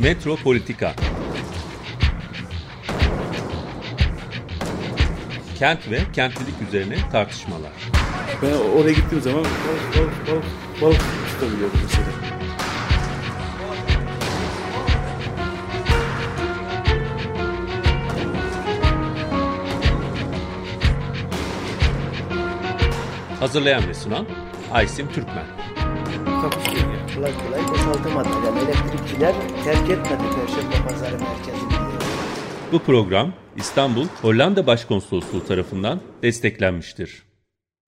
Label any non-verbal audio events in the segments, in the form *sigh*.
Metropolitika Kent ve kentlilik üzerine tartışmalar. Ben oraya gittiğim zaman balık balık balık balık tutabiliyordum mesela. Hazırlayan ve sunan Aysim Türkmen. Kapışıyor. Kolay kolay boşaltamadı. Yani elektrikçiler terk etmedi Perşembe Pazarı merkezini. Bu program İstanbul Hollanda Başkonsolosluğu tarafından desteklenmiştir.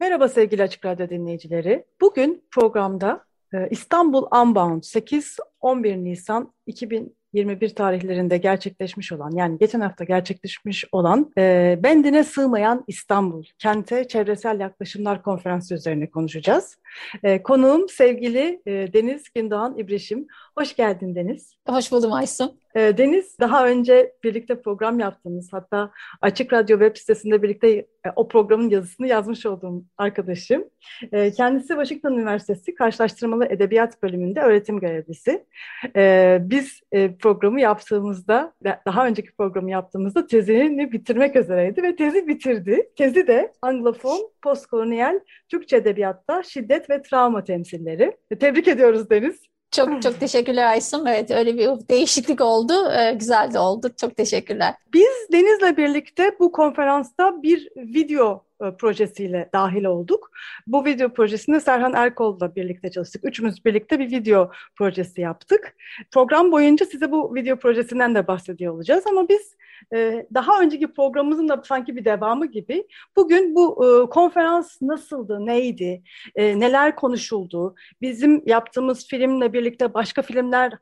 Merhaba sevgili Açık Radyo dinleyicileri. Bugün programda e, İstanbul Unbound 8-11 Nisan 2021 tarihlerinde gerçekleşmiş olan yani geçen hafta gerçekleşmiş olan e, Bendine Sığmayan İstanbul Kente Çevresel Yaklaşımlar Konferansı üzerine konuşacağız. E, konuğum sevgili e, Deniz Gündoğan İbrişim. Hoş geldin Deniz. Hoş buldum Aysun. E, Deniz daha önce birlikte program yaptığımız hatta Açık Radyo web sitesinde birlikte e, o programın yazısını yazmış olduğum arkadaşım. E, kendisi Washington Üniversitesi Karşılaştırmalı Edebiyat bölümünde öğretim görevlisi. E, biz e, programı yaptığımızda, daha önceki programı yaptığımızda tezini bitirmek üzereydi ve tezi bitirdi. Tezi de Anglofon, postkolonyal Türkçe edebiyatta şiddet ve travma temsilleri. E, tebrik ediyoruz Deniz. Çok çok teşekkürler Aysun. Evet öyle bir değişiklik oldu. Ee, güzel de oldu. Çok teşekkürler. Biz Deniz'le birlikte bu konferansta bir video e, projesiyle dahil olduk. Bu video projesinde Serhan Erkol'la birlikte çalıştık. Üçümüz birlikte bir video projesi yaptık. Program boyunca size bu video projesinden de bahsediyor olacağız ama biz e, daha önceki programımızın da sanki bir devamı gibi bugün bu e, konferans nasıldı, neydi, neler konuşuldu, bizim yaptığımız filmle birlikte başka filmler,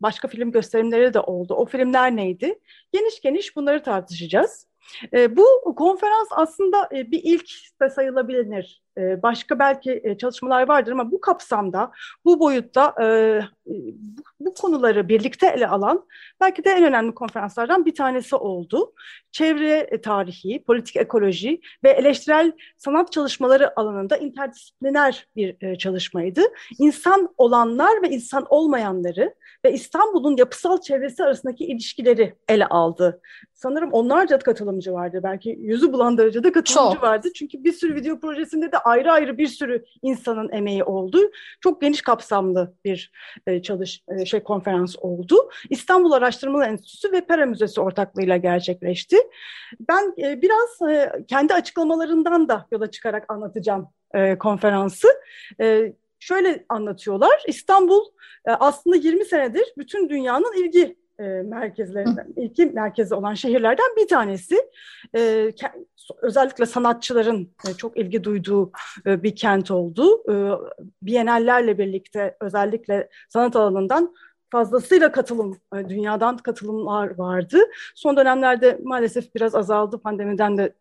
başka film gösterimleri de oldu. O filmler neydi? Geniş geniş bunları tartışacağız. E, bu konferans aslında e, bir ilk de sayılabilir. E, başka belki e, çalışmalar vardır ama bu kapsamda, bu boyutta e, bu, bu konuları birlikte ele alan belki de en önemli konferanslardan bir tanesi oldu. Çevre tarihi, politik ekoloji ve eleştirel sanat çalışmaları alanında interdisipliner bir e, çalışmaydı. İnsan olanlar ve insan olmayanları ve İstanbul'un yapısal çevresi arasındaki ilişkileri ele aldı. Sanırım onlarca katılımcı vardı. Belki yüzü bulan derecede katılımcı Çok. vardı. Çünkü bir sürü video projesinde de ayrı ayrı bir sürü insanın emeği oldu. Çok geniş kapsamlı bir e, çalış e, şey konferans oldu. İstanbul Araştırmalar Enstitüsü ve Pera Müzesi ortaklığıyla gerçekleşti. Ben e, biraz e, kendi açıklamalarından da yola çıkarak anlatacağım e, konferansı. E, şöyle anlatıyorlar. İstanbul e, aslında 20 senedir bütün dünyanın ilgi e, merkezlerinden, ilki merkezi olan şehirlerden bir tanesi. E, özellikle sanatçıların e, çok ilgi duyduğu e, bir kent oldu. E, Bienallerle birlikte özellikle sanat alanından fazlasıyla katılım, e, dünyadan katılımlar vardı. Son dönemlerde maalesef biraz azaldı pandemiden de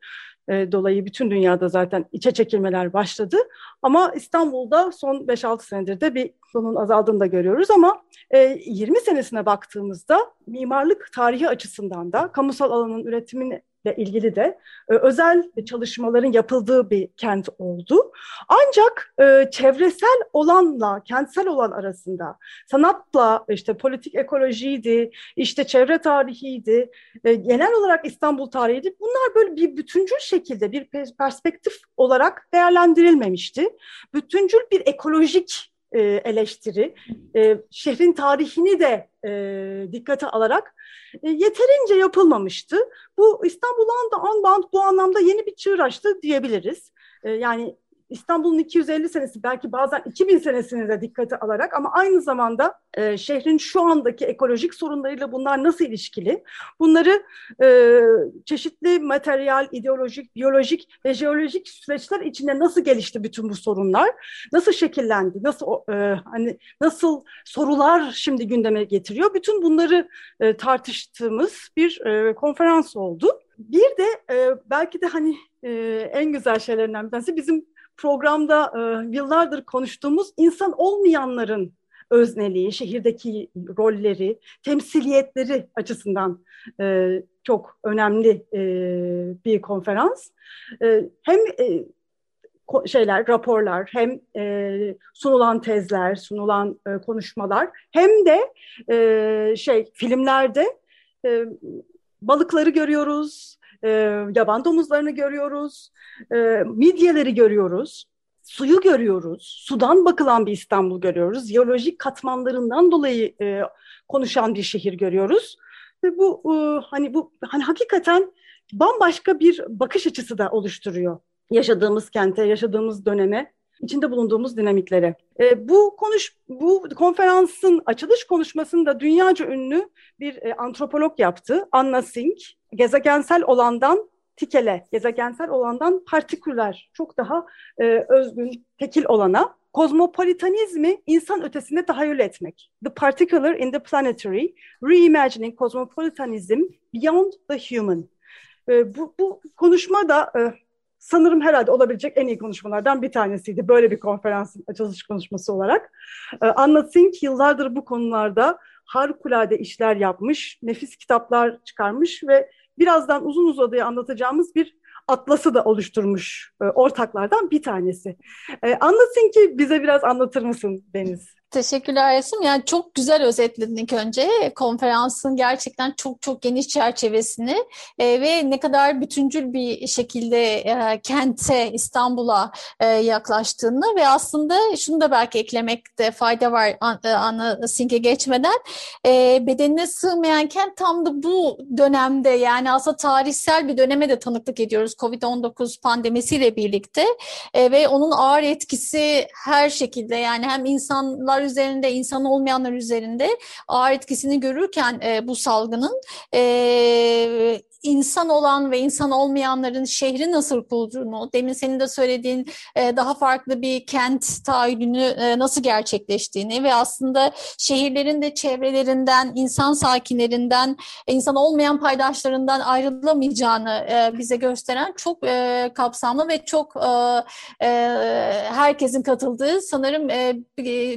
e, dolayı bütün dünyada zaten içe çekilmeler başladı. Ama İstanbul'da son 5-6 senedir de bir bunun azaldığını da görüyoruz ama e, 20 senesine baktığımızda mimarlık tarihi açısından da kamusal alanın üretimini ile ilgili de e, özel çalışmaların yapıldığı bir kent oldu. Ancak e, çevresel olanla kentsel olan arasında sanatla işte politik ekolojiydi, işte çevre tarihiydi, e, genel olarak İstanbul tarihiydi. Bunlar böyle bir bütüncül şekilde bir perspektif olarak değerlendirilmemişti. Bütüncül bir ekolojik e, eleştiri, e, şehrin tarihini de e, dikkate alarak e, yeterince yapılmamıştı. Bu İstanbul Unbound bu anlamda yeni bir çığır açtı diyebiliriz. E, yani İstanbul'un 250 senesi belki bazen 2000 senesini de dikkate alarak ama aynı zamanda e, şehrin şu andaki ekolojik sorunlarıyla bunlar nasıl ilişkili? Bunları e, çeşitli materyal, ideolojik, biyolojik ve jeolojik süreçler içinde nasıl gelişti bütün bu sorunlar? Nasıl şekillendi? Nasıl e, hani nasıl sorular şimdi gündeme getiriyor? Bütün bunları e, tartıştığımız bir e, konferans oldu. Bir de e, belki de hani e, en güzel şeylerinden bir tanesi bizim programda e, yıllardır konuştuğumuz insan olmayanların özneliği, şehirdeki rolleri, temsiliyetleri açısından e, çok önemli e, bir konferans. E, hem e, şeyler, raporlar, hem e, sunulan tezler, sunulan e, konuşmalar, hem de e, şey filmlerde e, balıkları görüyoruz, e, yaban domuzlarını görüyoruz, e, midyeleri görüyoruz, suyu görüyoruz, sudan bakılan bir İstanbul görüyoruz, jeolojik katmanlarından dolayı e, konuşan bir şehir görüyoruz. Ve bu e, hani bu hani hakikaten bambaşka bir bakış açısı da oluşturuyor yaşadığımız kente, yaşadığımız döneme, içinde bulunduğumuz dinamiklere. E, bu konuş bu konferansın açılış konuşmasını da dünyaca ünlü bir e, antropolog yaptı. Anna Singh. Gezegensel olandan tikele, gezegensel olandan partiküler, çok daha e, özgün, tekil olana kozmopolitanizmi insan ötesinde tahayyül etmek. The particular in the planetary, reimagining cosmopolitanism beyond the human. E, bu, bu konuşma da e, sanırım herhalde olabilecek en iyi konuşmalardan bir tanesiydi. Böyle bir konferansın açılış konuşması olarak. E, Anna Singh yıllardır bu konularda harikulade işler yapmış, nefis kitaplar çıkarmış ve birazdan uzun uzadıya anlatacağımız bir atlası da oluşturmuş e, ortaklardan bir tanesi. E, anlatın ki bize biraz anlatır mısın Deniz? Teşekkürler Resim. Yani çok güzel özetledin ilk önce. Konferansın gerçekten çok çok geniş çerçevesini e, ve ne kadar bütüncül bir şekilde e, kente, İstanbul'a e, yaklaştığını ve aslında şunu da belki eklemekte fayda var e, Anna Sink'e geçmeden. E, bedenine sığmayan kent tam da bu dönemde yani aslında tarihsel bir döneme de tanıklık ediyoruz. Covid-19 pandemisiyle birlikte e, ve onun ağır etkisi her şekilde yani hem insanlar insanlar üzerinde, insan olmayanlar üzerinde ağır etkisini görürken e, bu salgının e, insan olan ve insan olmayanların şehri nasıl kurduğunu, demin senin de söylediğin e, daha farklı bir kent tahayyülünü e, nasıl gerçekleştiğini ve aslında şehirlerin de çevrelerinden, insan sakinlerinden, insan olmayan paydaşlarından ayrılamayacağını e, bize gösteren çok kapsamlı ve çok herkesin katıldığı sanırım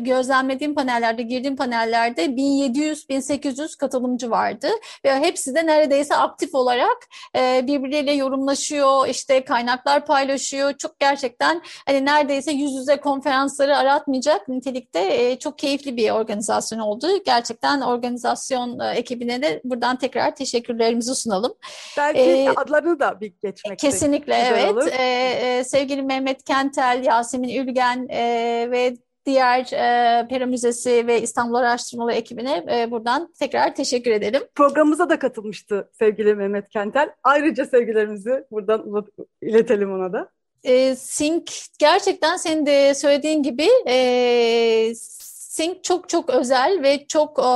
gözlemlediğim panellerde, girdiğim panellerde 1700-1800 katılımcı vardı ve hepsi de neredeyse aktif olarak olarak e, birbirleriyle yorumlaşıyor, işte kaynaklar paylaşıyor. Çok gerçekten hani neredeyse yüz yüze konferansları aratmayacak nitelikte e, çok keyifli bir organizasyon oldu. Gerçekten organizasyon e, ekibine de buradan tekrar teşekkürlerimizi sunalım. Belki ee, adlarını da bir geçmek Kesinlikle evet. E, e, sevgili Mehmet Kentel, Yasemin Ülgen e, ve diğer e, Pera Müzesi ve İstanbul Araştırmaları ekibine e, buradan tekrar teşekkür edelim. Programımıza da katılmıştı sevgili Mehmet Kentel. Ayrıca sevgilerimizi buradan iletelim ona da. E, Sink gerçekten senin de söylediğin gibi e, Sink çok çok özel ve çok e,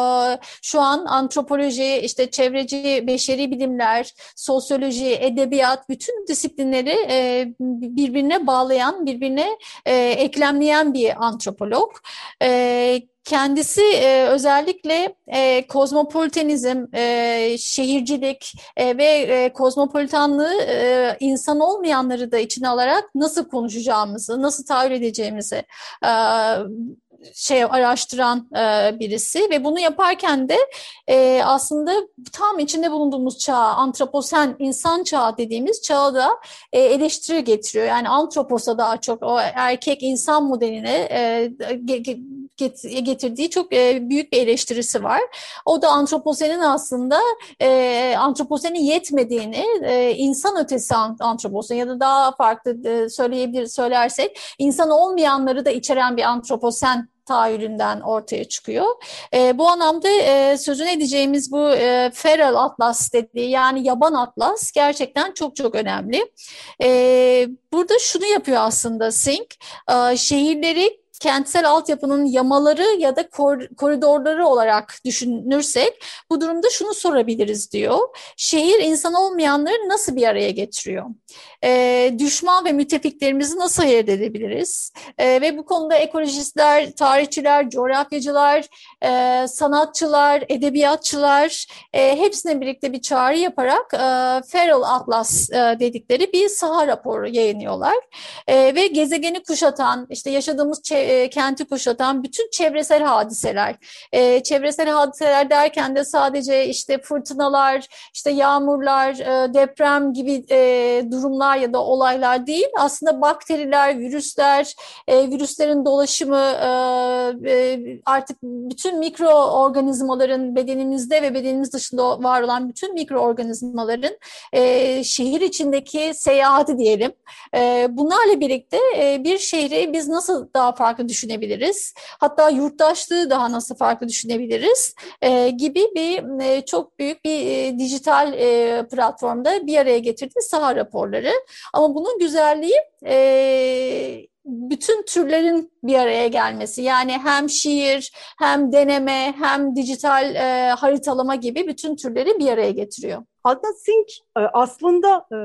şu an antropoloji, işte çevreci, beşeri bilimler, sosyoloji, edebiyat bütün disiplinleri e, birbirine bağlayan, birbirine e, eklemleyen bir antropolog. E, Kendisi e, özellikle e, kozmopolitanizm, e, şehircilik e, ve e, kozmopolitanlığı e, insan olmayanları da içine alarak nasıl konuşacağımızı, nasıl tahayyül edeceğimizi e, şey araştıran e, birisi ve bunu yaparken de e, aslında tam içinde bulunduğumuz çağ, antroposen insan çağı dediğimiz çağı da e, eleştiri getiriyor. Yani antroposa daha çok o erkek insan modeline e, getirdiği çok e, büyük bir eleştirisi var. O da antroposenin aslında e, antroposenin yetmediğini, e, insan ötesi antroposen ya da daha farklı e, söyleyebilir söylersek insan olmayanları da içeren bir antroposen tahayyülünden ortaya çıkıyor. E, bu anlamda e, sözünü edeceğimiz bu e, feral atlas dediği yani yaban atlas gerçekten çok çok önemli. E, burada şunu yapıyor aslında Sink, e, şehirleri kentsel altyapının yamaları ya da kor koridorları olarak düşünürsek bu durumda şunu sorabiliriz diyor. Şehir insan olmayanları nasıl bir araya getiriyor? E, düşman ve müttefiklerimizi nasıl ayırt edebiliriz? E, ve bu konuda ekolojistler, tarihçiler, coğrafyacılar, e, sanatçılar, edebiyatçılar e, hepsine birlikte bir çağrı yaparak e, Feral Atlas e, dedikleri bir saha raporu yayınlıyorlar. E, ve gezegeni kuşatan, işte yaşadığımız kenti kuşatan bütün çevresel hadiseler. E, çevresel hadiseler derken de sadece işte fırtınalar, işte yağmurlar, e, deprem gibi e, durumlar ya da olaylar değil. Aslında bakteriler, virüsler, e, virüslerin dolaşımı, e, e, artık bütün mikroorganizmaların bedenimizde ve bedenimiz dışında var olan bütün mikroorganizmaların e, şehir içindeki seyahati diyelim. E, bunlarla birlikte e, bir şehri biz nasıl daha farklı düşünebiliriz? Hatta yurttaşlığı daha nasıl farklı düşünebiliriz? E, gibi bir e, çok büyük bir e, dijital e, platformda bir araya getirdi saha raporları. Ama bunun güzelliği e, bütün türlerin bir araya gelmesi yani hem şiir hem deneme hem dijital e, haritalama gibi bütün türleri bir araya getiriyor. Hatta Sink e, aslında e,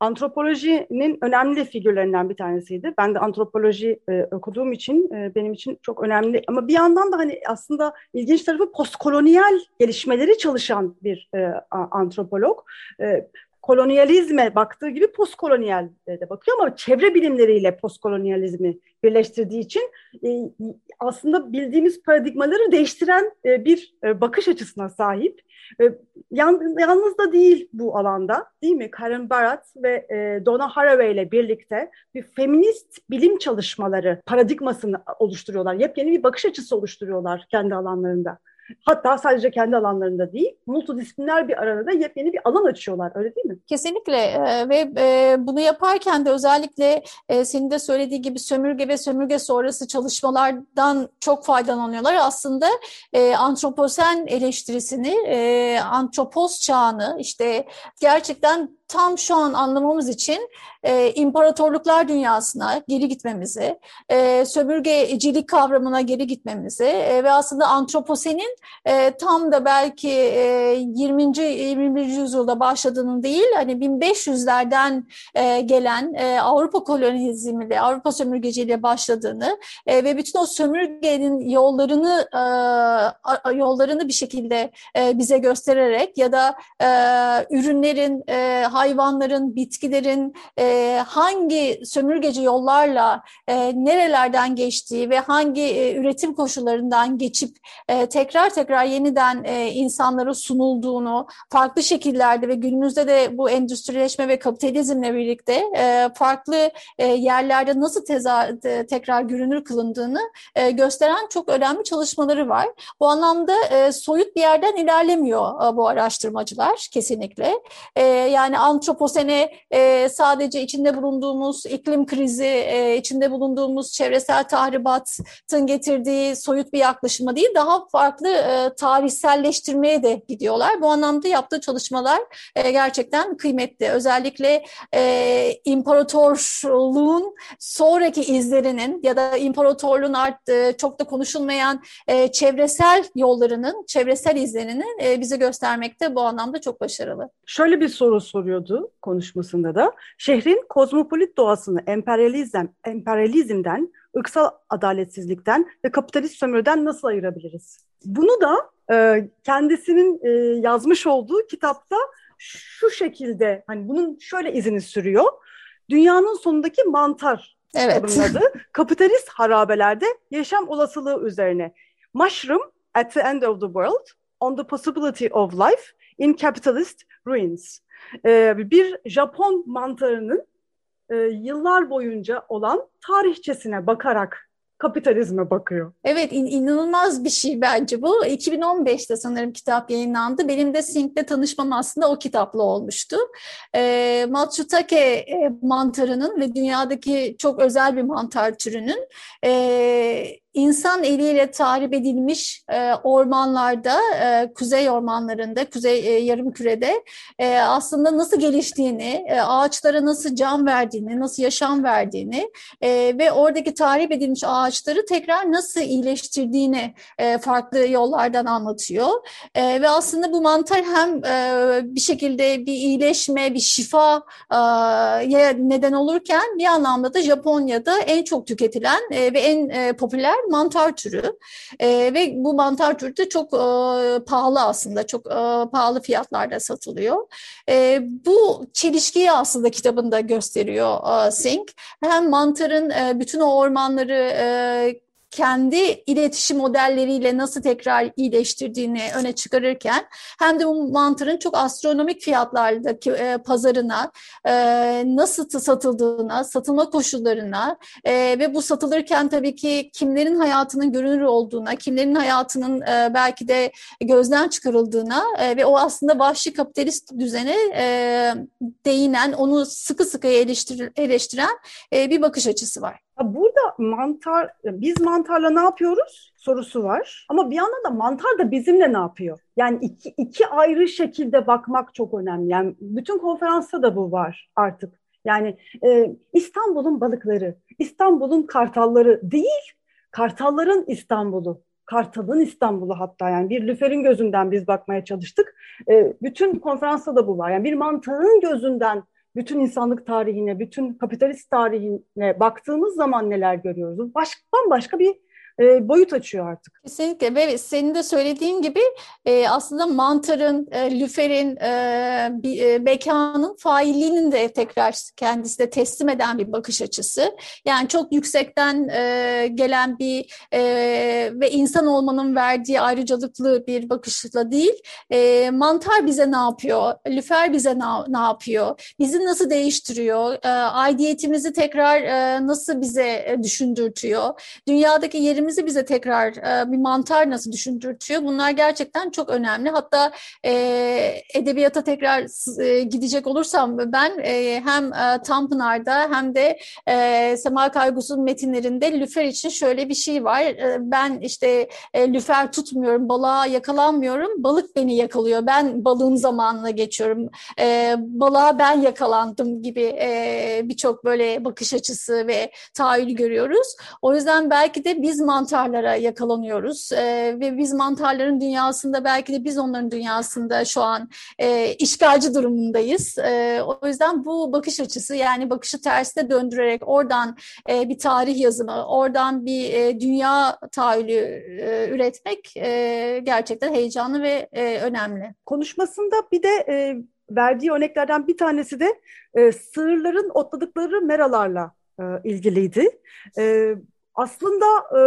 antropolojinin önemli figürlerinden bir tanesiydi. Ben de antropoloji e, okuduğum için e, benim için çok önemli. Ama bir yandan da hani aslında ilginç tarafı postkolonyal gelişmeleri çalışan bir e, antropolog. E, kolonyalizme baktığı gibi postkolonyal de bakıyor ama çevre bilimleriyle postkolonyalizmi birleştirdiği için e, aslında bildiğimiz paradigmaları değiştiren e, bir e, bakış açısına sahip. Yalnız da değil bu alanda değil mi? Karen Barat ve Donna Haraway ile birlikte bir feminist bilim çalışmaları paradigmasını oluşturuyorlar. Yepyeni bir bakış açısı oluşturuyorlar kendi alanlarında. Hatta sadece kendi alanlarında değil, multidisipliner bir arada yepyeni bir alan açıyorlar. Öyle değil mi? Kesinlikle ee, ve e, bunu yaparken de özellikle e, senin de söylediği gibi sömürge ve sömürge sonrası çalışmalardan çok faydalanıyorlar. Aslında e, antroposen eleştirisini, e, antropos çağını işte gerçekten tam şu an anlamamız için e, imparatorluklar dünyasına geri gitmemizi, e, sömürgecilik kavramına geri gitmemizi e, ve aslında antroposenin e, tam da belki e, 20. 21. yüzyılda başladığını değil, hani 1500'lerden e, gelen e, Avrupa kolonizmiyle, Avrupa sömürgeciliğiyle başladığını e, ve bütün o sömürgenin yollarını e, yollarını bir şekilde e, bize göstererek ya da e, ürünlerin e, hayvanların, bitkilerin e, hangi sömürgeci yollarla e, nerelerden geçtiği ve hangi e, üretim koşullarından geçip e, tekrar tekrar yeniden e, insanlara sunulduğunu, farklı şekillerde ve günümüzde de bu endüstrileşme ve kapitalizmle birlikte e, farklı e, yerlerde nasıl teza, e, tekrar görünür kılındığını e, gösteren çok önemli çalışmaları var. Bu anlamda e, soyut bir yerden ilerlemiyor e, bu araştırmacılar kesinlikle. E, yani antroposene e, sadece içinde bulunduğumuz iklim krizi, e, içinde bulunduğumuz çevresel tahribatın getirdiği soyut bir yaklaşıma değil, daha farklı e, tarihselleştirmeye de gidiyorlar. Bu anlamda yaptığı çalışmalar e, gerçekten kıymetli. Özellikle e, imparatorluğun sonraki izlerinin ya da imparatorluğun arttığı, çok da konuşulmayan e, çevresel yollarının, çevresel izlerinin e, bize göstermekte bu anlamda çok başarılı. Şöyle bir soru soruyor söylüyordu konuşmasında da. Şehrin kozmopolit doğasını emperyalizm, emperyalizmden, ırksal adaletsizlikten ve kapitalist sömürüden nasıl ayırabiliriz? Bunu da e, kendisinin e, yazmış olduğu kitapta şu şekilde hani bunun şöyle izini sürüyor. Dünyanın sonundaki mantar evet. adı *laughs* kapitalist harabelerde yaşam olasılığı üzerine. Mushroom at the end of the world on the possibility of life in capitalist ruins e, bir Japon mantarının e, yıllar boyunca olan tarihçesine bakarak kapitalizme bakıyor. Evet in, inanılmaz bir şey bence bu. 2015'te sanırım kitap yayınlandı. Benim de Sink'le tanışmam aslında o kitapla olmuştu. E, Matsutake mantarının ve dünyadaki çok özel bir mantar türünün e, insan eliyle tahrip edilmiş e, ormanlarda, e, kuzey ormanlarında, kuzey e, yarım kürede e, aslında nasıl geliştiğini, e, ağaçlara nasıl can verdiğini, nasıl yaşam verdiğini e, ve oradaki tahrip edilmiş ağaçları tekrar nasıl iyileştirdiğini e, farklı yollardan anlatıyor. E, ve aslında bu mantar hem e, bir şekilde bir iyileşme, bir şifa e, neden olurken bir anlamda da Japonya'da en çok tüketilen e, ve en e, popüler mantar türü e, ve bu mantar türü de çok e, pahalı aslında çok e, pahalı fiyatlarda satılıyor. E, bu çelişkiyi aslında kitabında gösteriyor e, Sink. Hem mantarın e, bütün o ormanları e, kendi iletişim modelleriyle nasıl tekrar iyileştirdiğini öne çıkarırken hem de bu mantarın çok astronomik fiyatlardaki e, pazarına e, nasıl satıldığına, satılma koşullarına e, ve bu satılırken tabii ki kimlerin hayatının görünür olduğuna, kimlerin hayatının e, belki de gözden çıkarıldığına e, ve o aslında vahşi kapitalist düzene e, değinen, onu sıkı sıkı eleştir, eleştiren e, bir bakış açısı var. Burada mantar, biz mantarla ne yapıyoruz sorusu var. Ama bir yandan da mantar da bizimle ne yapıyor? Yani iki, iki ayrı şekilde bakmak çok önemli. Yani bütün konferansta da bu var artık. Yani e, İstanbul'un balıkları, İstanbul'un kartalları değil, kartalların İstanbul'u. Kartal'ın İstanbul'u hatta yani bir lüferin gözünden biz bakmaya çalıştık. E, bütün konferansta da bu var. Yani bir mantarın gözünden bütün insanlık tarihine, bütün kapitalist tarihine baktığımız zaman neler görüyoruz? Baş, bambaşka bir e, boyut açıyor artık. Kesinlikle ve senin de söylediğin gibi e, aslında mantarın, e, lüferin, e, bir, e, mekanın failliğinin de tekrar kendisine teslim eden bir bakış açısı. Yani çok yüksekten e, gelen bir e, ve insan olmanın verdiği ayrıcalıklı bir bakışla değil, e, mantar bize ne yapıyor, lüfer bize ne, ne yapıyor, bizi nasıl değiştiriyor, e, aidiyetimizi tekrar e, nasıl bize e, düşündürtüyor, dünyadaki yerimiz kendimizi bize tekrar e, bir mantar nasıl düşündürtüyor? Bunlar gerçekten çok önemli. Hatta e, edebiyata tekrar e, gidecek olursam ben hem e, Tanpınar'da hem de e, Sema Kaygus'un metinlerinde lüfer için şöyle bir şey var. Ben işte lüfer tutmuyorum, balığa yakalanmıyorum. Balık beni yakalıyor. Ben balığın zamanına geçiyorum. Balığa ben yakalandım gibi birçok böyle bakış açısı ve tahayyül görüyoruz. O yüzden belki de biz mantarlara yakalanıyoruz e, ve biz mantarların dünyasında belki de biz onların dünyasında şu an e, işgalci durumundayız. E, o yüzden bu bakış açısı yani bakışı tersine döndürerek oradan e, bir tarih yazımı, oradan bir e, dünya tahayyülü e, üretmek e, gerçekten heyecanlı ve e, önemli. Konuşmasında bir de e, verdiği örneklerden bir tanesi de e, sığırların otladıkları meralarla e, ilgiliydi. E, aslında e,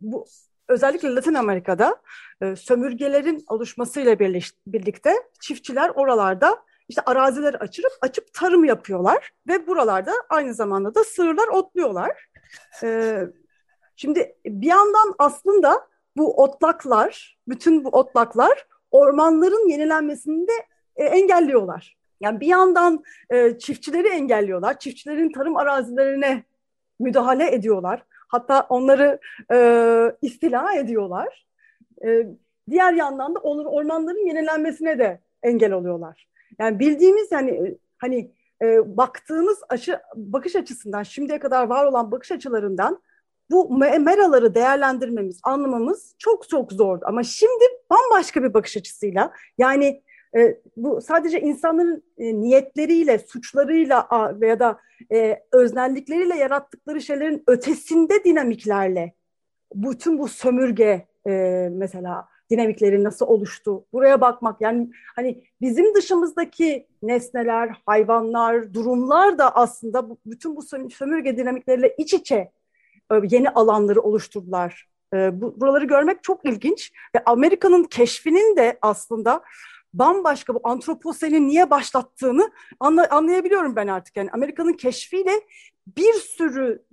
bu özellikle Latin Amerika'da e, sömürgelerin oluşmasıyla birlikte çiftçiler oralarda işte arazileri açıp açıp tarım yapıyorlar ve buralarda aynı zamanda da sığırlar otluyorlar. E, şimdi bir yandan aslında bu otlaklar, bütün bu otlaklar ormanların yenilenmesini de e, engelliyorlar. Yani bir yandan e, çiftçileri engelliyorlar, çiftçilerin tarım arazilerine müdahale ediyorlar. Hatta onları e, istila ediyorlar. E, diğer yandan da onun ormanların yenilenmesine de engel oluyorlar. Yani bildiğimiz yani e, hani e, baktığımız aşı, bakış açısından şimdiye kadar var olan bakış açılarından bu meraları değerlendirmemiz, anlamamız çok çok zordu. Ama şimdi bambaşka bir bakış açısıyla yani e, bu sadece insanların e, niyetleriyle, suçlarıyla veya da e, öznellikleriyle yarattıkları şeylerin ötesinde dinamiklerle bütün bu sömürge e, mesela dinamikleri nasıl oluştu? Buraya bakmak yani hani bizim dışımızdaki nesneler, hayvanlar, durumlar da aslında bu, bütün bu sömürge dinamikleriyle iç içe e, yeni alanları oluşturdular. E, bu, buraları görmek çok ilginç ve Amerika'nın keşfinin de aslında bambaşka bu antroposeni niye başlattığını anla, anlayabiliyorum ben artık. Yani Amerika'nın keşfiyle bir sürü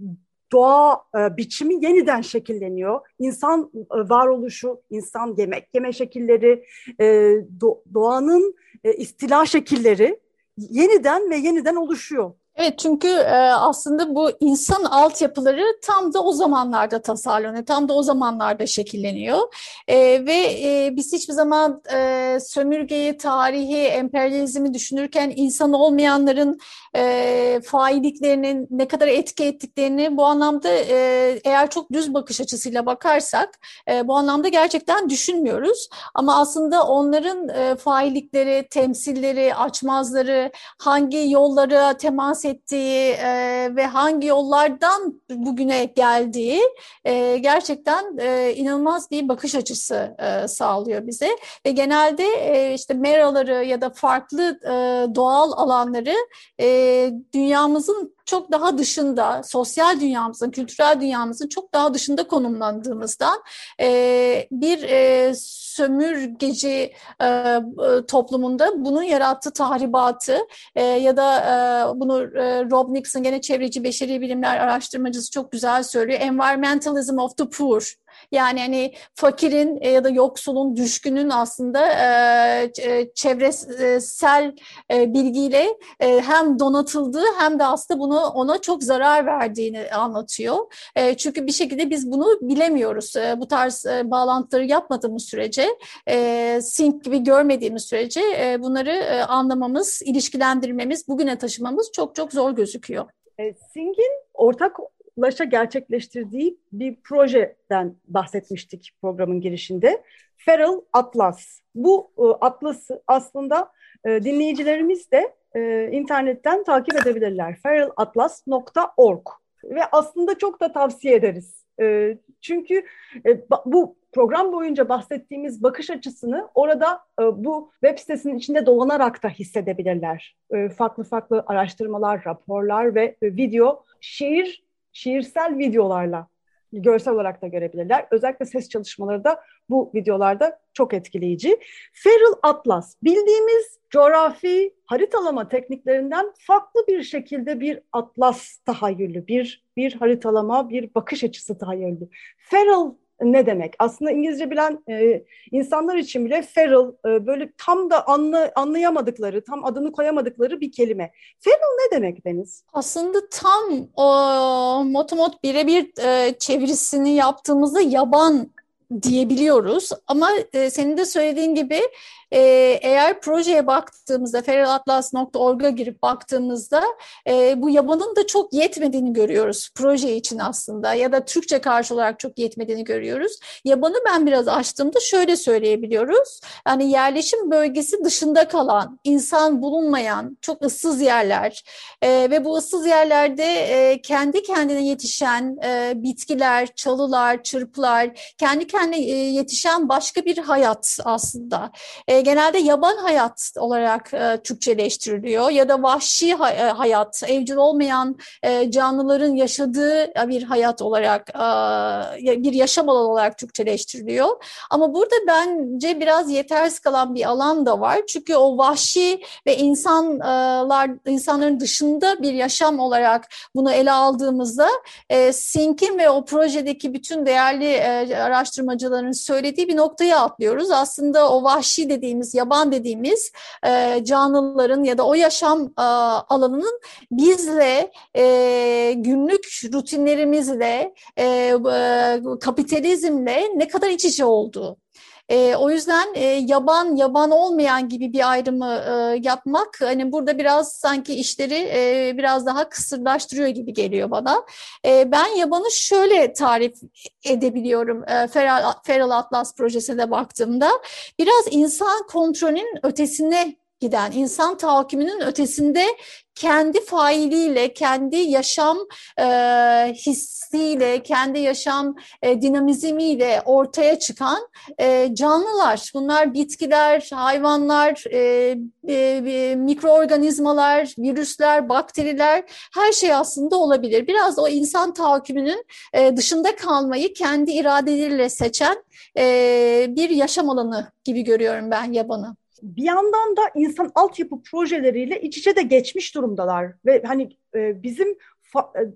doğa e, biçimi yeniden şekilleniyor. İnsan e, varoluşu, insan yemek yeme şekilleri, e, do, doğanın e, istila şekilleri yeniden ve yeniden oluşuyor. Evet çünkü e, aslında bu insan altyapıları tam da o zamanlarda tasarlanıyor, tam da o zamanlarda şekilleniyor. E, ve e, biz hiçbir zaman sömürgeyi, tarihi, emperyalizmi düşünürken insan olmayanların e, failliklerinin ne kadar etki ettiklerini bu anlamda eğer çok düz bakış açısıyla bakarsak bu anlamda gerçekten düşünmüyoruz. Ama aslında onların e, faillikleri, temsilleri, açmazları, hangi yollara temas ettiği e, ve hangi yollardan bugüne geldiği e, gerçekten e, inanılmaz bir bakış açısı e, sağlıyor bize. Ve genelde e, işte meraları ya da farklı e, doğal alanları e, dünyamızın çok daha dışında, sosyal dünyamızın, kültürel dünyamızın çok daha dışında konumlandığımızdan e, bir e, sömürgeci e, toplumunda bunun yarattığı tahribatı e, ya da e, bunu e, Rob Nixon gene çevreci beşeri bilimler araştırmacısı çok güzel söylüyor. Environmentalism of the poor yani hani fakirin e, ya da yoksulun, düşkünün aslında e, e, çevresel bilgiyle hem donatıldığı hem de aslında bunu ona çok zarar verdiğini anlatıyor. Çünkü bir şekilde biz bunu bilemiyoruz. Bu tarz bağlantıları yapmadığımız sürece, sync gibi görmediğimiz sürece bunları anlamamız, ilişkilendirmemiz, bugüne taşımamız çok çok zor gözüküyor. Sync'in ortak Laş'a gerçekleştirdiği bir projeden bahsetmiştik programın girişinde. Feral Atlas. Bu e, atlası aslında e, dinleyicilerimiz de e, internetten takip edebilirler. feralatlas.org ve aslında çok da tavsiye ederiz. E, çünkü e, bu program boyunca bahsettiğimiz bakış açısını orada e, bu web sitesinin içinde dolanarak da hissedebilirler. E, farklı farklı araştırmalar, raporlar ve e, video şehir şiirsel videolarla görsel olarak da görebilirler. Özellikle ses çalışmaları da bu videolarda çok etkileyici. Feral Atlas bildiğimiz coğrafi haritalama tekniklerinden farklı bir şekilde bir atlas tahayyülü, bir bir haritalama, bir bakış açısı tahayyülü. Feral ne demek? Aslında İngilizce bilen e, insanlar için bile feral e, böyle tam da anla, anlayamadıkları, tam adını koyamadıkları bir kelime. Feral ne demek Deniz? Aslında tam o motomot birebir e, çevirisini yaptığımızda yaban diyebiliyoruz. Ama e, senin de söylediğin gibi e, eğer projeye baktığımızda feralatlas.org'a girip baktığımızda e, bu yabanın da çok yetmediğini görüyoruz proje için aslında ya da Türkçe karşı olarak çok yetmediğini görüyoruz. Yabanı ben biraz açtığımda şöyle söyleyebiliyoruz. Yani yerleşim bölgesi dışında kalan, insan bulunmayan çok ıssız yerler e, ve bu ıssız yerlerde e, kendi kendine yetişen e, bitkiler, çalılar, çırplar, kendi kendine e, yetişen başka bir hayat aslında. E, genelde yaban hayat olarak e, Türkçeleştiriliyor ya da vahşi e, hayat, evcil olmayan canlıların yaşadığı bir hayat olarak, bir yaşam alanı olarak Türkçeleştiriliyor. Ama burada bence biraz yetersiz kalan bir alan da var. Çünkü o vahşi ve insanlar insanların dışında bir yaşam olarak bunu ele aldığımızda Sink'in ve o projedeki bütün değerli e, araştırmacıların söylediği bir noktayı atlıyoruz. Aslında o vahşi dediğimiz, yaban dediğimiz e, canlıların ya da o yaşam e, alanının bizle e, günlük rutinlerimizle, e, e, kapitalizmle ne kadar iç içe olduğu. E, o yüzden e, yaban yaban olmayan gibi bir ayrımı e, yapmak hani burada biraz sanki işleri e, biraz daha kısırlaştırıyor gibi geliyor bana. E, ben yabanı şöyle tarif edebiliyorum e, Feral, Feral Atlas projesine baktığımda biraz insan kontrolünün ötesine giden, insan tahakkümünün ötesinde kendi failiyle, kendi yaşam e, hissiyle, kendi yaşam e, dinamizmiyle ortaya çıkan e, canlılar. Bunlar bitkiler, hayvanlar, e, e, mikroorganizmalar, virüsler, bakteriler, her şey aslında olabilir. Biraz o insan tahakkümünün e, dışında kalmayı kendi iradeleriyle seçen e, bir yaşam alanı gibi görüyorum ben yabanı bir yandan da insan altyapı projeleriyle iç içe de geçmiş durumdalar ve hani e, bizim fa- e,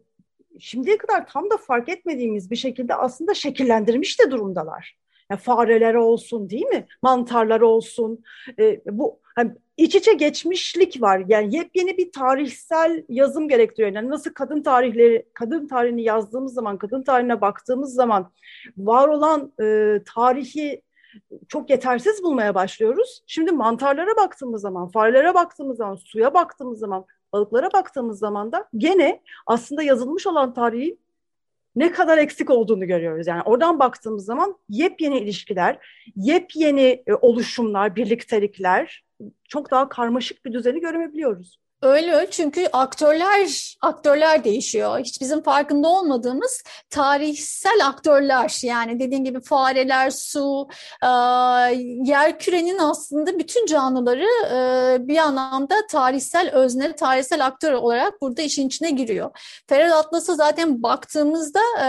şimdiye kadar tam da fark etmediğimiz bir şekilde aslında şekillendirmiş de durumdalar. Yani fareler olsun değil mi? Mantarlar olsun. E, bu hani iç içe geçmişlik var. Yani yepyeni bir tarihsel yazım gerektiriyor. Yani nasıl kadın tarihleri, kadın tarihini yazdığımız zaman, kadın tarihine baktığımız zaman var olan e, tarihi çok yetersiz bulmaya başlıyoruz. Şimdi mantarlara baktığımız zaman, farelere baktığımız zaman, suya baktığımız zaman, balıklara baktığımız zaman da gene aslında yazılmış olan tarihi ne kadar eksik olduğunu görüyoruz. Yani oradan baktığımız zaman yepyeni ilişkiler, yepyeni e, oluşumlar, birliktelikler, çok daha karmaşık bir düzeni görebiliyoruz. Öyle çünkü aktörler aktörler değişiyor. Hiç bizim farkında olmadığımız tarihsel aktörler yani dediğin gibi fareler, su, e, yer kürenin aslında bütün canlıları e, bir anlamda tarihsel özne, tarihsel aktör olarak burada işin içine giriyor. Ferhat Atlas'a zaten baktığımızda e,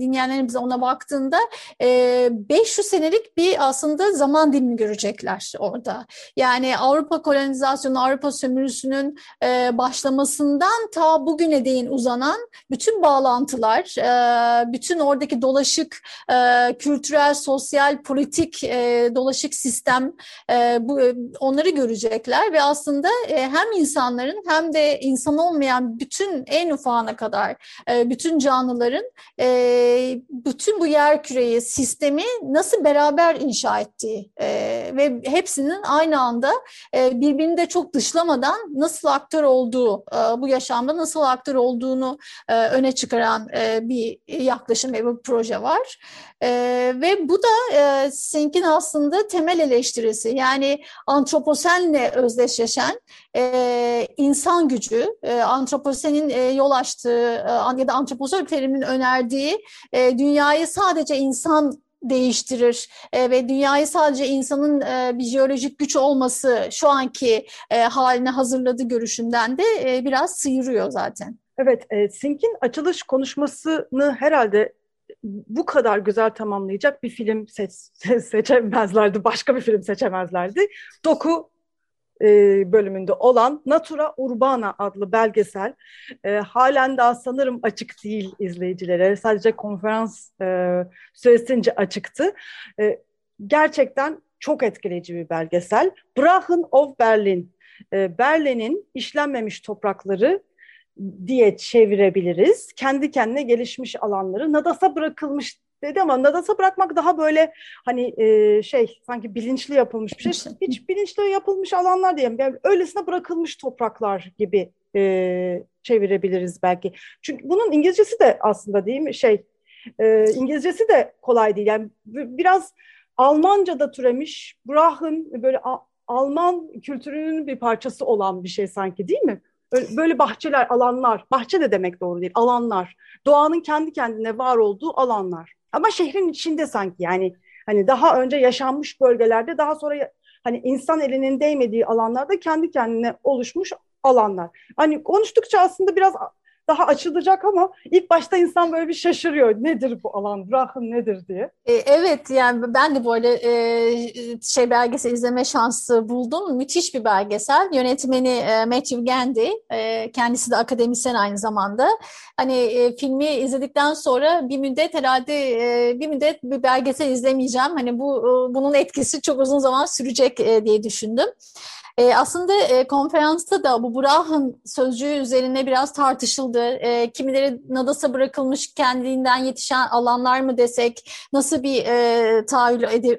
dinleyenlerimiz ona baktığında 500 senelik bir aslında zaman dilimi görecekler orada. Yani Avrupa kolonizasyonu, Avrupa sömürüsünün e, başlamasından ta bugüne değin uzanan bütün bağlantılar, e, bütün oradaki dolaşık e, kültürel, sosyal, politik e, dolaşık sistem e, bu onları görecekler ve aslında e, hem insanların hem de insan olmayan bütün en ufağına kadar e, bütün canlıların e, bütün bu yer küreyi, sistemi nasıl beraber inşa ettiği e, ve hepsinin aynı anda e, birbirini de çok dışlamadan nasıl aktör olduğu, e, bu yaşamda nasıl aktör olduğunu e, öne çıkaran e, bir yaklaşım ve bir proje var. Ve bu da Sink'in aslında temel eleştirisi. Yani antroposenle özdeşleşen insan gücü, antroposenin yol açtığı ya da antroposen teriminin önerdiği dünyayı sadece insan değiştirir e, ve dünyayı sadece insanın e, bir jeolojik güç olması şu anki e, haline hazırladığı görüşünden de e, biraz sıyırıyor zaten. Evet, e, Sink'in açılış konuşmasını herhalde bu kadar güzel tamamlayacak bir film seç, *laughs* seçemezlerdi, başka bir film seçemezlerdi. Doku e, bölümünde olan Natura Urbana adlı belgesel e, halen daha sanırım açık değil izleyicilere. Sadece konferans e, süresince açıktı. E, gerçekten çok etkileyici bir belgesel. Brachen of Berlin, e, Berlin'in işlenmemiş toprakları diye çevirebiliriz. Kendi kendine gelişmiş alanları nadasa bırakılmış dedi ama nadasa bırakmak daha böyle hani e, şey sanki bilinçli yapılmış bir şey. Hiç bilinçli yapılmış alanlar diyeyim. Yani öylesine bırakılmış topraklar gibi e, çevirebiliriz belki. Çünkü bunun İngilizcesi de aslında değil mi şey e, İngilizcesi de kolay değil. Yani biraz Almanca'da türemiş Brachen böyle Alman kültürünün bir parçası olan bir şey sanki değil mi? Böyle bahçeler, alanlar, bahçe de demek doğru değil, alanlar. Doğanın kendi kendine var olduğu alanlar. Ama şehrin içinde sanki yani hani daha önce yaşanmış bölgelerde daha sonra hani insan elinin değmediği alanlarda kendi kendine oluşmuş alanlar. Hani konuştukça aslında biraz daha açılacak ama ilk başta insan böyle bir şaşırıyor. Nedir bu alan? Bırakın nedir diye. E, evet yani ben de böyle e, şey belgesel izleme şansı buldum. Müthiş bir belgesel. Yönetmeni e, Matthew Gandy. Kendisi de akademisyen aynı zamanda. Hani filmi izledikten sonra bir müddet herhalde bir müddet bir belgesel izlemeyeceğim. Hani bu bunun etkisi çok uzun zaman sürecek diye düşündüm. E, aslında e, konferansta da bu Brah'ın sözcüğü üzerine biraz tartışıldı. E, kimileri Nadas'a bırakılmış kendinden yetişen alanlar mı desek, nasıl bir e, tahayyül e,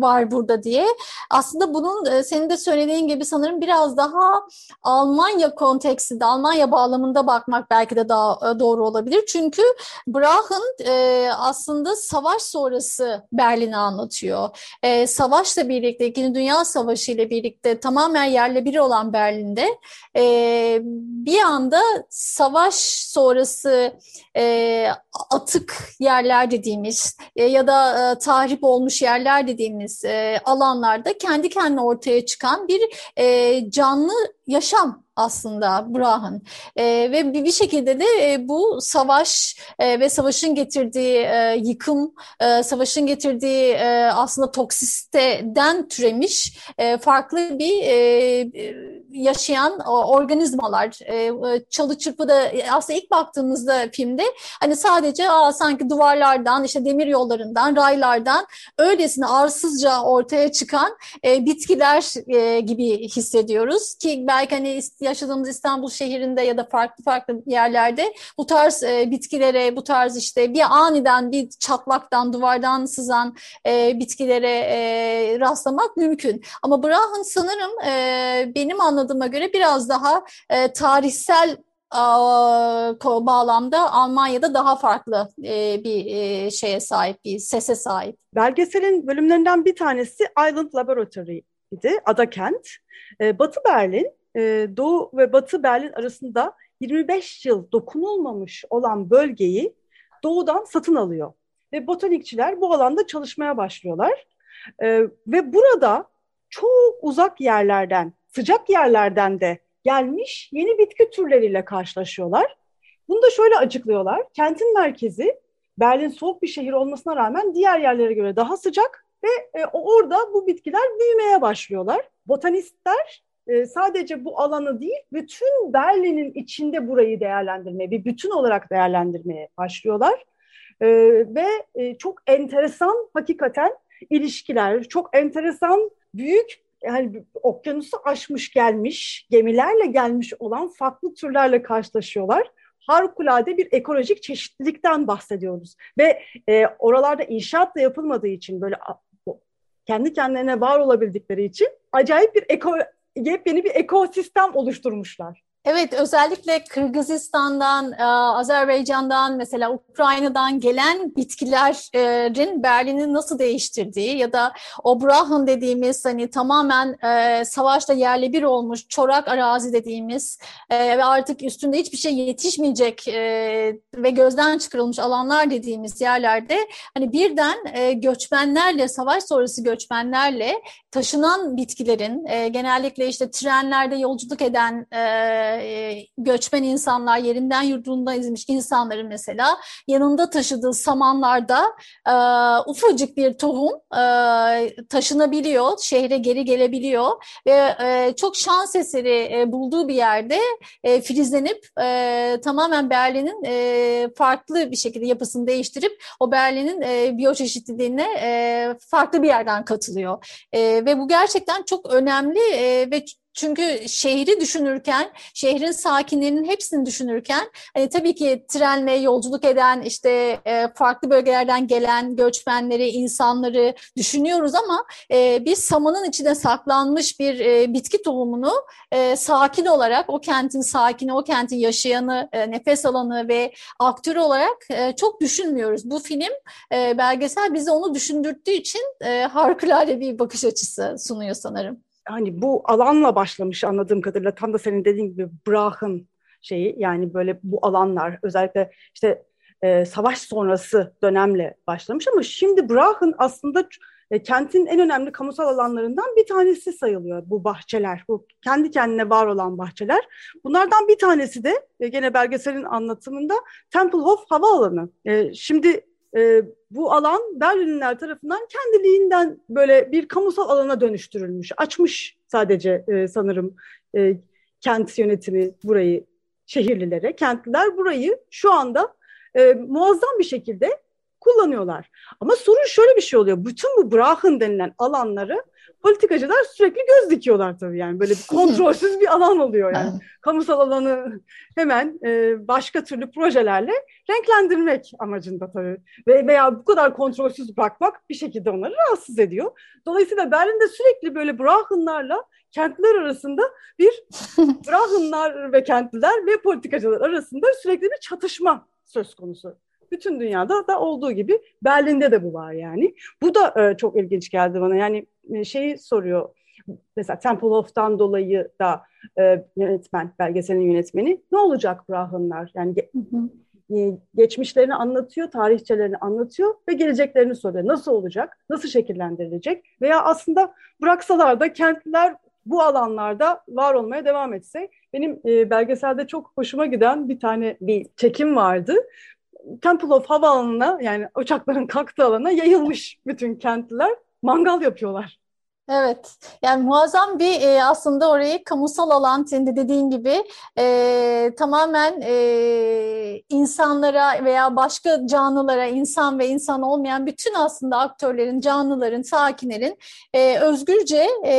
var burada diye. Aslında bunun e, senin de söylediğin gibi sanırım biraz daha Almanya kontekstinde, Almanya bağlamında bakmak belki de daha e, doğru olabilir. Çünkü Brah'ın e, aslında savaş sonrası Berlin'i anlatıyor. E, savaşla birlikte, İkinci Dünya Savaşı ile birlikte tamamen tamamen yerle biri olan Berlin'de e, bir anda savaş sonrası e, atık yerler dediğimiz e, ya da e, tahrip olmuş yerler dediğimiz e, alanlarda kendi kendine ortaya çıkan bir e, canlı yaşam aslında Brah'ın e, ve bir, bir şekilde de e, bu savaş e, ve savaşın getirdiği e, yıkım, e, savaşın getirdiği e, aslında toksisteden türemiş e, farklı bir e, yaşayan organizmalar. E, çalı çırpıda e, aslında ilk baktığımızda filmde hani sadece aa, sanki duvarlardan, işte demir yollarından, raylardan öylesine arsızca ortaya çıkan e, bitkiler e, gibi hissediyoruz ki belki hani yaşadığımız İstanbul şehrinde ya da farklı farklı yerlerde bu tarz e, bitkilere, bu tarz işte bir aniden bir çatlaktan, duvardan sızan e, bitkilere e, rastlamak mümkün. Ama Brahın sanırım e, benim anladığıma göre biraz daha e, tarihsel bağlamda Almanya'da daha farklı e, bir e, şeye sahip, bir sese sahip. Belgeselin bölümlerinden bir tanesi Island Laboratory idi, Ada Kent. E, Batı Berlin Doğu ve Batı Berlin arasında 25 yıl dokunulmamış olan bölgeyi doğudan satın alıyor. Ve botanikçiler bu alanda çalışmaya başlıyorlar. Ve burada çok uzak yerlerden, sıcak yerlerden de gelmiş yeni bitki türleriyle karşılaşıyorlar. Bunu da şöyle açıklıyorlar. Kentin merkezi Berlin soğuk bir şehir olmasına rağmen diğer yerlere göre daha sıcak ve e, orada bu bitkiler büyümeye başlıyorlar. Botanistler e, sadece bu alanı değil, bütün Berlin'in içinde burayı değerlendirmeye, bir bütün olarak değerlendirmeye başlıyorlar. E, ve e, çok enteresan hakikaten ilişkiler, çok enteresan büyük yani okyanusu aşmış gelmiş, gemilerle gelmiş olan farklı türlerle karşılaşıyorlar. Harikulade bir ekolojik çeşitlilikten bahsediyoruz. Ve e, oralarda inşaat da yapılmadığı için böyle kendi kendilerine var olabildikleri için acayip bir eko, yepyeni bir ekosistem oluşturmuşlar. Evet, özellikle Kırgızistan'dan, e, Azerbaycan'dan, mesela Ukrayna'dan gelen bitkilerin Berlin'i nasıl değiştirdiği ya da o Brahın dediğimiz hani tamamen e, savaşta yerle bir olmuş çorak arazi dediğimiz e, ve artık üstünde hiçbir şey yetişmeyecek ve gözden çıkarılmış alanlar dediğimiz yerlerde hani birden göçmenlerle, savaş sonrası göçmenlerle taşınan bitkilerin genellikle işte trenlerde yolculuk eden e, göçmen insanlar yerinden yurdundan izmiş insanların mesela yanında taşıdığı samanlarda e, ufacık bir tohum e, taşınabiliyor, şehre geri gelebiliyor ve e, çok şans eseri e, bulduğu bir yerde e, filizlenip e, tamamen Berlin'in e, farklı bir şekilde yapısını değiştirip o Berlin'in e, biyoçeşitliliğine e, farklı bir yerden katılıyor. E, ve bu gerçekten çok önemli e, ve çünkü şehri düşünürken, şehrin sakinlerinin hepsini düşünürken hani tabii ki trenle yolculuk eden işte e, farklı bölgelerden gelen göçmenleri, insanları düşünüyoruz ama e, bir samanın içine saklanmış bir bitki tohumunu sakin olarak o kentin sakini, o kentin yaşayanı, nefes alanı ve aktörü olarak çok düşünmüyoruz. Bu film belgesel bize onu düşündürttüğü için e, harikulade bir bakış açısı sunuyor sanırım hani bu alanla başlamış anladığım kadarıyla tam da senin dediğin gibi Brah'ın şeyi yani böyle bu alanlar özellikle işte e, savaş sonrası dönemle başlamış ama şimdi Brah'ın aslında e, kentin en önemli kamusal alanlarından bir tanesi sayılıyor bu bahçeler. Bu kendi kendine var olan bahçeler. Bunlardan bir tanesi de e, gene belgeselin anlatımında Tempelhof Havaalanı. E, şimdi e, bu alan Berlinliler tarafından kendiliğinden böyle bir kamusal alana dönüştürülmüş. Açmış sadece e, sanırım e, kent yönetimi burayı şehirlilere. Kentliler burayı şu anda e, muazzam bir şekilde kullanıyorlar. Ama sorun şöyle bir şey oluyor. Bütün bu Brahın denilen alanları politikacılar sürekli göz dikiyorlar tabii yani. Böyle bir *laughs* kontrolsüz bir alan oluyor yani. Kamusal alanı hemen e, başka türlü projelerle renklendirmek amacında tabii. Ve veya bu kadar kontrolsüz bırakmak bir şekilde onları rahatsız ediyor. Dolayısıyla Berlin'de sürekli böyle Brahınlarla kentler arasında bir *laughs* Brahınlar ve kentliler ve politikacılar arasında sürekli bir çatışma söz konusu bütün dünyada da olduğu gibi Berlin'de de bu var yani. Bu da e, çok ilginç geldi bana. Yani e, şeyi soruyor mesela Tempelhof'tan dolayı da e, yönetmen, belgeselin yönetmeni ne olacak Brahınlar? Yani ge e, geçmişlerini anlatıyor, tarihçelerini anlatıyor ve geleceklerini soruyor. Nasıl olacak? Nasıl şekillendirilecek? Veya aslında bıraksalar da kentliler bu alanlarda var olmaya devam etse. Benim e, belgeselde çok hoşuma giden bir tane bir çekim vardı. Tempelhof havaalanına yani uçakların kalktığı alana yayılmış bütün kentliler mangal yapıyorlar. Evet, yani muazzam bir e, aslında orayı kamusal alan senin de dediğin gibi e, tamamen e, insanlara veya başka canlılara, insan ve insan olmayan bütün aslında aktörlerin, canlıların, sakinlerin e, özgürce e,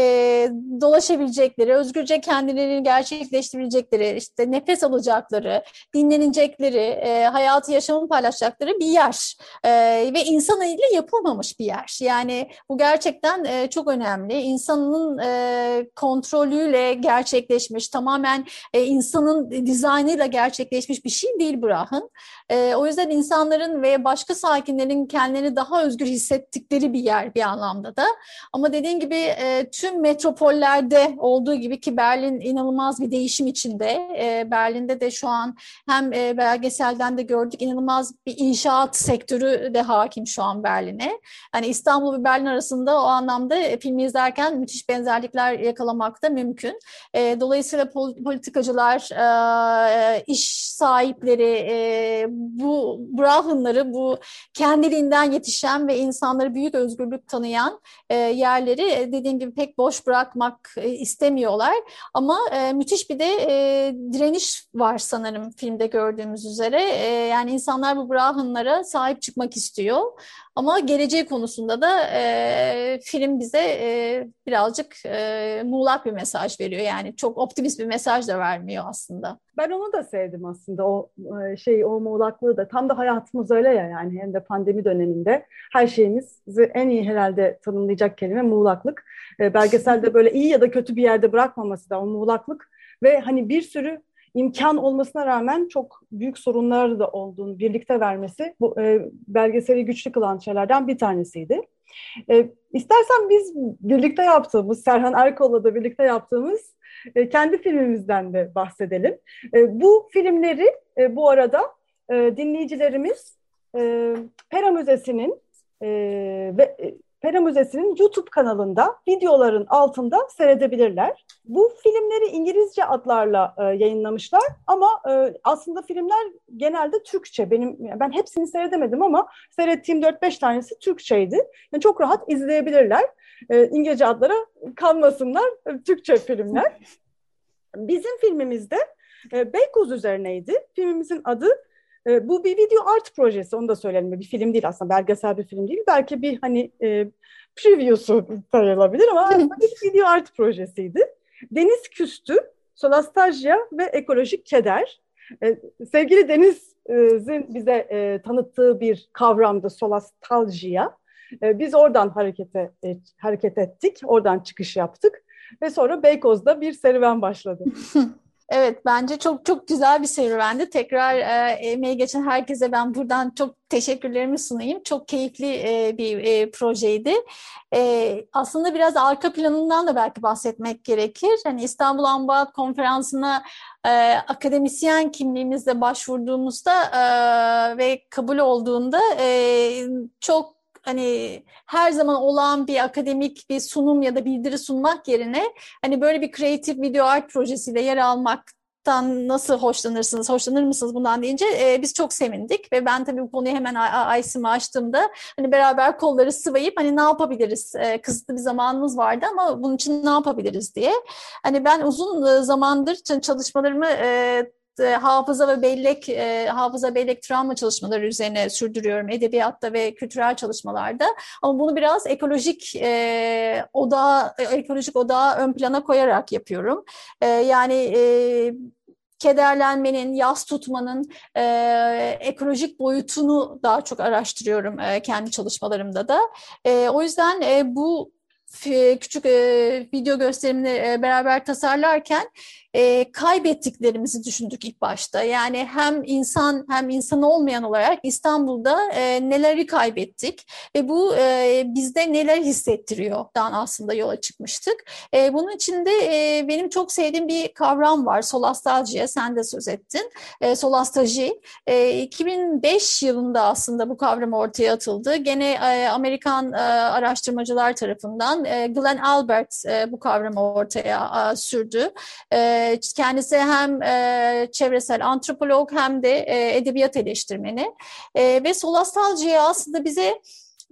dolaşabilecekleri, özgürce kendilerini gerçekleştirebilecekleri, işte nefes alacakları, dinlenecekleri, e, hayatı, yaşamını paylaşacakları bir yer. E, ve insan eliyle yapılmamış bir yer. Yani bu gerçekten e, çok önemli önemli. İnsanın e, kontrolüyle gerçekleşmiş, tamamen e, insanın dizaynıyla gerçekleşmiş bir şey değil Brah'ın. E, o yüzden insanların ve başka sakinlerin kendilerini daha özgür hissettikleri bir yer bir anlamda da. Ama dediğin gibi e, tüm metropollerde olduğu gibi ki Berlin inanılmaz bir değişim içinde. E, Berlin'de de şu an hem e, belgeselden de gördük inanılmaz bir inşaat sektörü de hakim şu an Berlin'e. Yani İstanbul ve Berlin arasında o anlamda e, filmi izlerken müthiş benzerlikler yakalamak da mümkün. E, dolayısıyla politikacılar, e, iş sahipleri, e, bu Brahınları, bu kendiliğinden yetişen ve insanları büyük özgürlük tanıyan e, yerleri e, dediğim gibi pek boş bırakmak e, istemiyorlar. Ama e, müthiş bir de e, direniş var sanırım filmde gördüğümüz üzere. E, yani insanlar bu Brahınlara sahip çıkmak istiyor. Ama geleceği konusunda da e, film bize e, birazcık e, muğlak bir mesaj veriyor. Yani çok optimist bir mesaj da vermiyor aslında. Ben onu da sevdim aslında o şey o muğlaklığı da tam da hayatımız öyle ya yani hem de pandemi döneminde her şeyimizi en iyi herhalde tanımlayacak kelime muğlaklık. E, belgeselde böyle iyi ya da kötü bir yerde bırakmaması da o muğlaklık ve hani bir sürü imkan olmasına rağmen çok büyük sorunlar da olduğunu birlikte vermesi bu e, belgeseli güçlü kılan şeylerden bir tanesiydi. E, istersen biz birlikte yaptığımız, Serhan Erkol'la da birlikte yaptığımız e, kendi filmimizden de bahsedelim. E, bu filmleri e, bu arada e, dinleyicilerimiz e, Pera Müzesi'nin e, ve e, Pera Müzesi'nin YouTube kanalında videoların altında seyredebilirler. Bu filmleri İngilizce adlarla e, yayınlamışlar ama e, aslında filmler genelde Türkçe. Benim ben hepsini seyredemedim ama seyrettiğim 4-5 tanesi Türkçeydi. Yani çok rahat izleyebilirler. E, İngilizce adlara kalmasınlar. E, Türkçe filmler. *laughs* Bizim filmimizde e, Beykoz üzerineydi. Filmimizin adı e, bu bir video art projesi onu da söyleyelim. Bir film değil aslında belgesel bir film değil. Belki bir hani e, preview'su sayılabilir ama aslında bir video art projesiydi. Deniz Küstü, Solastalgia ve Ekolojik Keder. E, sevgili Deniz'in bize e, tanıttığı bir kavramdı solastalgia. E, biz oradan harekete e, hareket ettik, oradan çıkış yaptık ve sonra Beykoz'da bir serüven başladı. *laughs* Evet bence çok çok güzel bir serüvendi. Tekrar e, emeği geçen herkese ben buradan çok teşekkürlerimi sunayım. Çok keyifli e, bir e, projeydi. E, aslında biraz arka planından da belki bahsetmek gerekir. Hani İstanbul Ambaat Konferansı'na e, akademisyen kimliğimizle başvurduğumuzda e, ve kabul olduğunda e, çok hani her zaman olan bir akademik bir sunum ya da bildiri sunmak yerine hani böyle bir kreatif video art projesiyle yer almak nasıl hoşlanırsınız, hoşlanır mısınız bundan deyince e, biz çok sevindik ve ben tabii bu konuyu hemen Aysim'e açtığımda hani beraber kolları sıvayıp hani ne yapabiliriz, e, kısıtlı bir zamanımız vardı ama bunun için ne yapabiliriz diye. Hani ben uzun zamandır çalışmalarımı e, e, hafıza ve bellek, e, hafıza bellek travma çalışmaları üzerine sürdürüyorum edebiyatta ve kültürel çalışmalarda. Ama bunu biraz ekolojik e, odağı, e, ekolojik odağı ön plana koyarak yapıyorum. E, yani e, kederlenmenin, yas tutmanın e, ekolojik boyutunu daha çok araştırıyorum e, kendi çalışmalarımda da. E, o yüzden e, bu küçük e, video gösterimini e, beraber tasarlarken e, kaybettiklerimizi düşündük ilk başta. Yani hem insan hem insan olmayan olarak İstanbul'da e, neleri kaybettik ve bu e, bizde neler hissettiriyor dan aslında yola çıkmıştık. E, bunun içinde e, benim çok sevdiğim bir kavram var. Solastaljiye sen de söz ettin. E, solastalji. E, 2005 yılında aslında bu kavram ortaya atıldı. Gene e, Amerikan e, araştırmacılar tarafından e, Glenn Albert e, bu kavramı ortaya sürdü. E, kendisi hem çevresel antropolog hem de edebiyat eleştirmeni. Ve solastaljiye aslında bize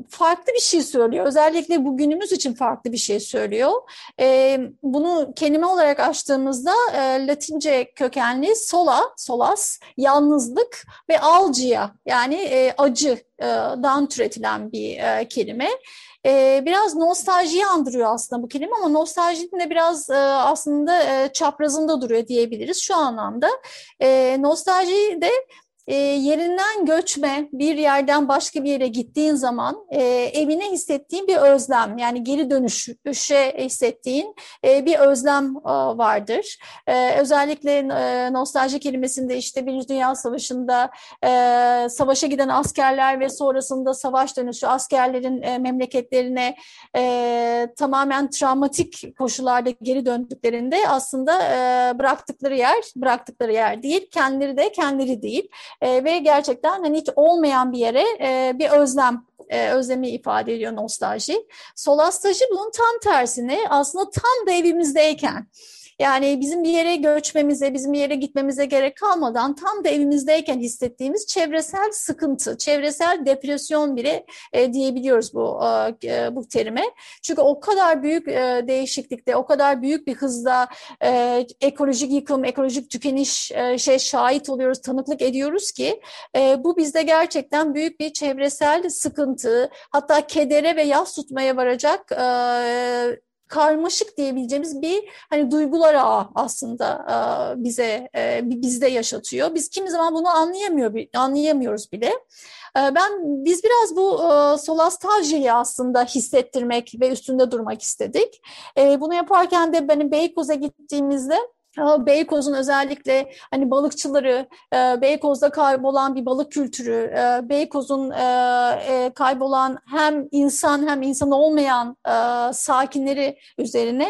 farklı bir şey söylüyor. Özellikle bugünümüz için farklı bir şey söylüyor. E, bunu kelime olarak açtığımızda e, Latince kökenli sola, solas, yalnızlık ve algia yani e, acıdan türetilen bir e, kelime. E, biraz nostaljiyi andırıyor aslında bu kelime ama nostaljinin de biraz e, aslında e, çaprazında duruyor diyebiliriz şu anlamda. E, nostalji de e, yerinden göçme bir yerden başka bir yere gittiğin zaman e, evine hissettiğin bir özlem yani geri dönüşe hissettiğin e, bir özlem e, vardır. E, özellikle e, nostalji kelimesinde işte Birinci Dünya Savaşı'nda e, savaşa giden askerler ve sonrasında savaş dönüşü askerlerin e, memleketlerine e, tamamen travmatik koşullarda geri döndüklerinde aslında e, bıraktıkları yer bıraktıkları yer değil kendileri de kendileri değil e, ve gerçekten hani hiç olmayan bir yere e, bir özlem e, özlemi ifade ediyor nostalji. Solastajı bunun tam tersini aslında tam da evimizdeyken yani bizim bir yere göçmemize, bizim bir yere gitmemize gerek kalmadan tam da evimizdeyken hissettiğimiz çevresel sıkıntı, çevresel depresyon bile e, diyebiliyoruz bu e, bu terime. Çünkü o kadar büyük e, değişiklikte, o kadar büyük bir hızda e, ekolojik yıkım, ekolojik tükeniş e, şey şahit oluyoruz, tanıklık ediyoruz ki e, bu bizde gerçekten büyük bir çevresel sıkıntı, hatta kedere ve yas tutmaya varacak e, karmaşık diyebileceğimiz bir hani duygular ağı aslında e, bize e, bizde yaşatıyor. Biz kimi zaman bunu anlayamıyor anlayamıyoruz bile. E, ben biz biraz bu solastaljiyi aslında hissettirmek ve üstünde durmak istedik. Bunu yaparken de benim Beykoz'a gittiğimizde Beykoz'un özellikle hani balıkçıları, e, Beykoz'da kaybolan bir balık kültürü, e, Beykoz'un e, kaybolan hem insan hem insan olmayan sakinleri üzerine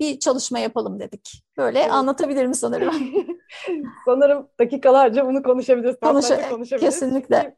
bir çalışma yapalım dedik. Böyle evet. anlatabilirim sanırım. *laughs* sanırım dakikalarca bunu konuşabiliriz. Konuş konuşabiliriz. Kesinlikle.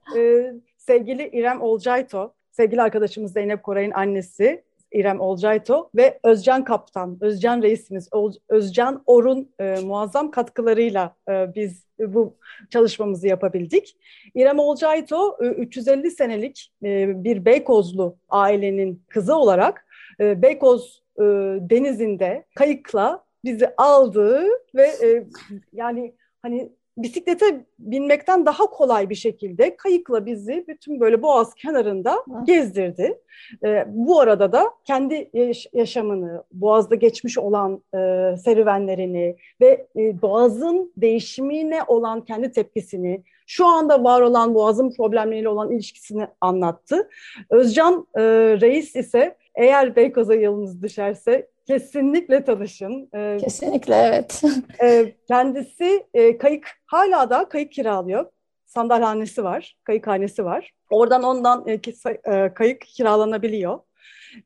sevgili İrem Olcayto, sevgili arkadaşımız Zeynep Koray'ın annesi İrem Olcayto ve Özcan Kaptan, Özcan Reisimiz, Özcan Orun e, muazzam katkılarıyla e, biz bu çalışmamızı yapabildik. İrem Olcayto e, 350 senelik e, bir Beykozlu ailenin kızı olarak e, Beykoz e, denizinde kayıkla bizi aldı ve e, yani hani bisiklete binmekten daha kolay bir şekilde kayıkla bizi bütün böyle boğaz kenarında gezdirdi. E, bu arada da kendi yaş- yaşamını, boğazda geçmiş olan e, serüvenlerini ve e, boğazın değişimine olan kendi tepkisini, şu anda var olan boğazın problemleriyle olan ilişkisini anlattı. Özcan e, Reis ise eğer Beykoz'a yolunuz düşerse kesinlikle tanışın. Ee, kesinlikle evet. *laughs* e, kendisi e, kayık hala da kayık kiralıyor. Sandalhanesi var, kayıkhanesi var. Oradan ondan e, kayık kiralanabiliyor.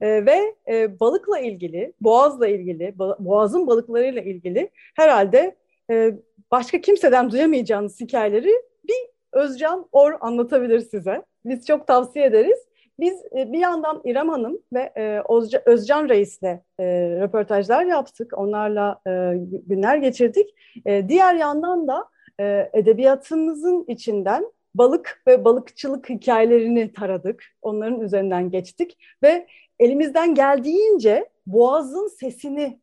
E, ve e, balıkla ilgili, boğazla ilgili, boğazın balıklarıyla ilgili herhalde e, başka kimseden duyamayacağınız hikayeleri bir Özcan Or anlatabilir size. Biz çok tavsiye ederiz. Biz e, bir yandan İrem Hanım ve e, Özcan Reis'le e, röportajlar yaptık. Onlarla günler geçirdik. Diğer yandan da edebiyatımızın içinden balık ve balıkçılık hikayelerini taradık. Onların üzerinden geçtik ve elimizden geldiğince boğazın sesini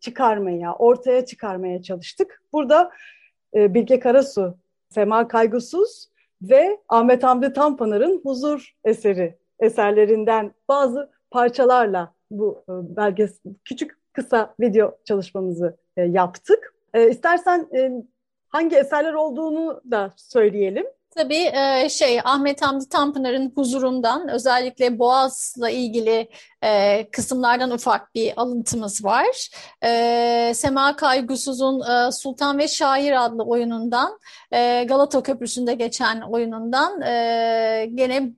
çıkarmaya, ortaya çıkarmaya çalıştık. Burada Bilge Karasu, Sema Kaygısız ve Ahmet Hamdi Tanpınar'ın Huzur eseri eserlerinden bazı parçalarla bu e, belges küçük kısa video çalışmamızı e, yaptık. E, istersen hangi eserler olduğunu da söyleyelim. Tabii şey Ahmet Hamdi Tanpınar'ın huzurundan özellikle Boğaz'la ilgili e, kısımlardan ufak bir alıntımız var. E, Sema Kaygusuz'un e, Sultan ve Şair adlı oyunundan, e, Galata Köprüsü'nde geçen oyunundan e, gene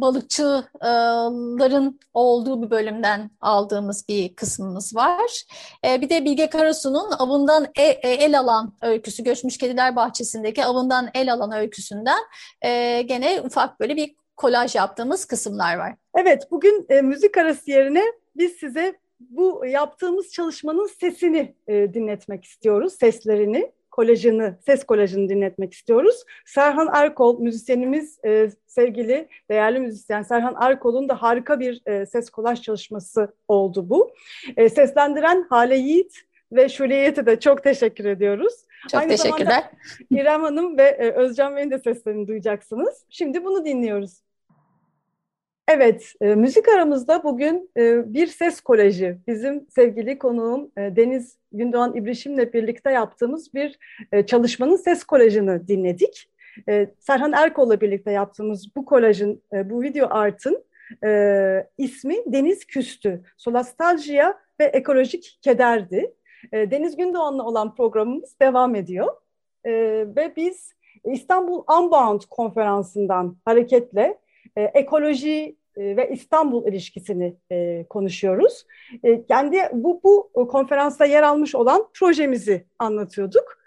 balıkçıların olduğu bir bölümden aldığımız bir kısmımız var. E, bir de Bilge Karasu'nun avından e, e, el alan öyküsü, Göçmüş Kediler Bahçesi'ndeki avından el alan öyküsünden e, gene ufak böyle bir kolaj yaptığımız kısımlar var. Evet, bugün e, müzik arası yerine biz size bu yaptığımız çalışmanın sesini e, dinletmek istiyoruz, seslerini, kolajını, ses kolajını dinletmek istiyoruz. Serhan Erkol, müzisyenimiz, e, sevgili, değerli müzisyen Serhan Erkol'un da harika bir e, ses kolaj çalışması oldu bu. E, seslendiren Hale Yiğit ve Şuliyet'e de çok teşekkür ediyoruz. Çok Aynı teşekkürler. İrem Hanım ve e, Özcan Bey'in de seslerini duyacaksınız. Şimdi bunu dinliyoruz. Evet, e, müzik aramızda bugün e, bir ses kolajı, bizim sevgili konuğum e, Deniz Gündoğan İbrişim'le birlikte yaptığımız bir e, çalışmanın ses kolajını dinledik. E, Serhan Erkol'la birlikte yaptığımız bu kolajın, e, bu video artın e, ismi Deniz Küstü. Solastaljiya ve ekolojik kederdi. E, Deniz Gündoğan'la olan programımız devam ediyor. E, ve biz İstanbul Unbound konferansından hareketle e, ekoloji ve İstanbul ilişkisini e, konuşuyoruz. E, kendi bu, bu konferansta yer almış olan projemizi anlatıyorduk.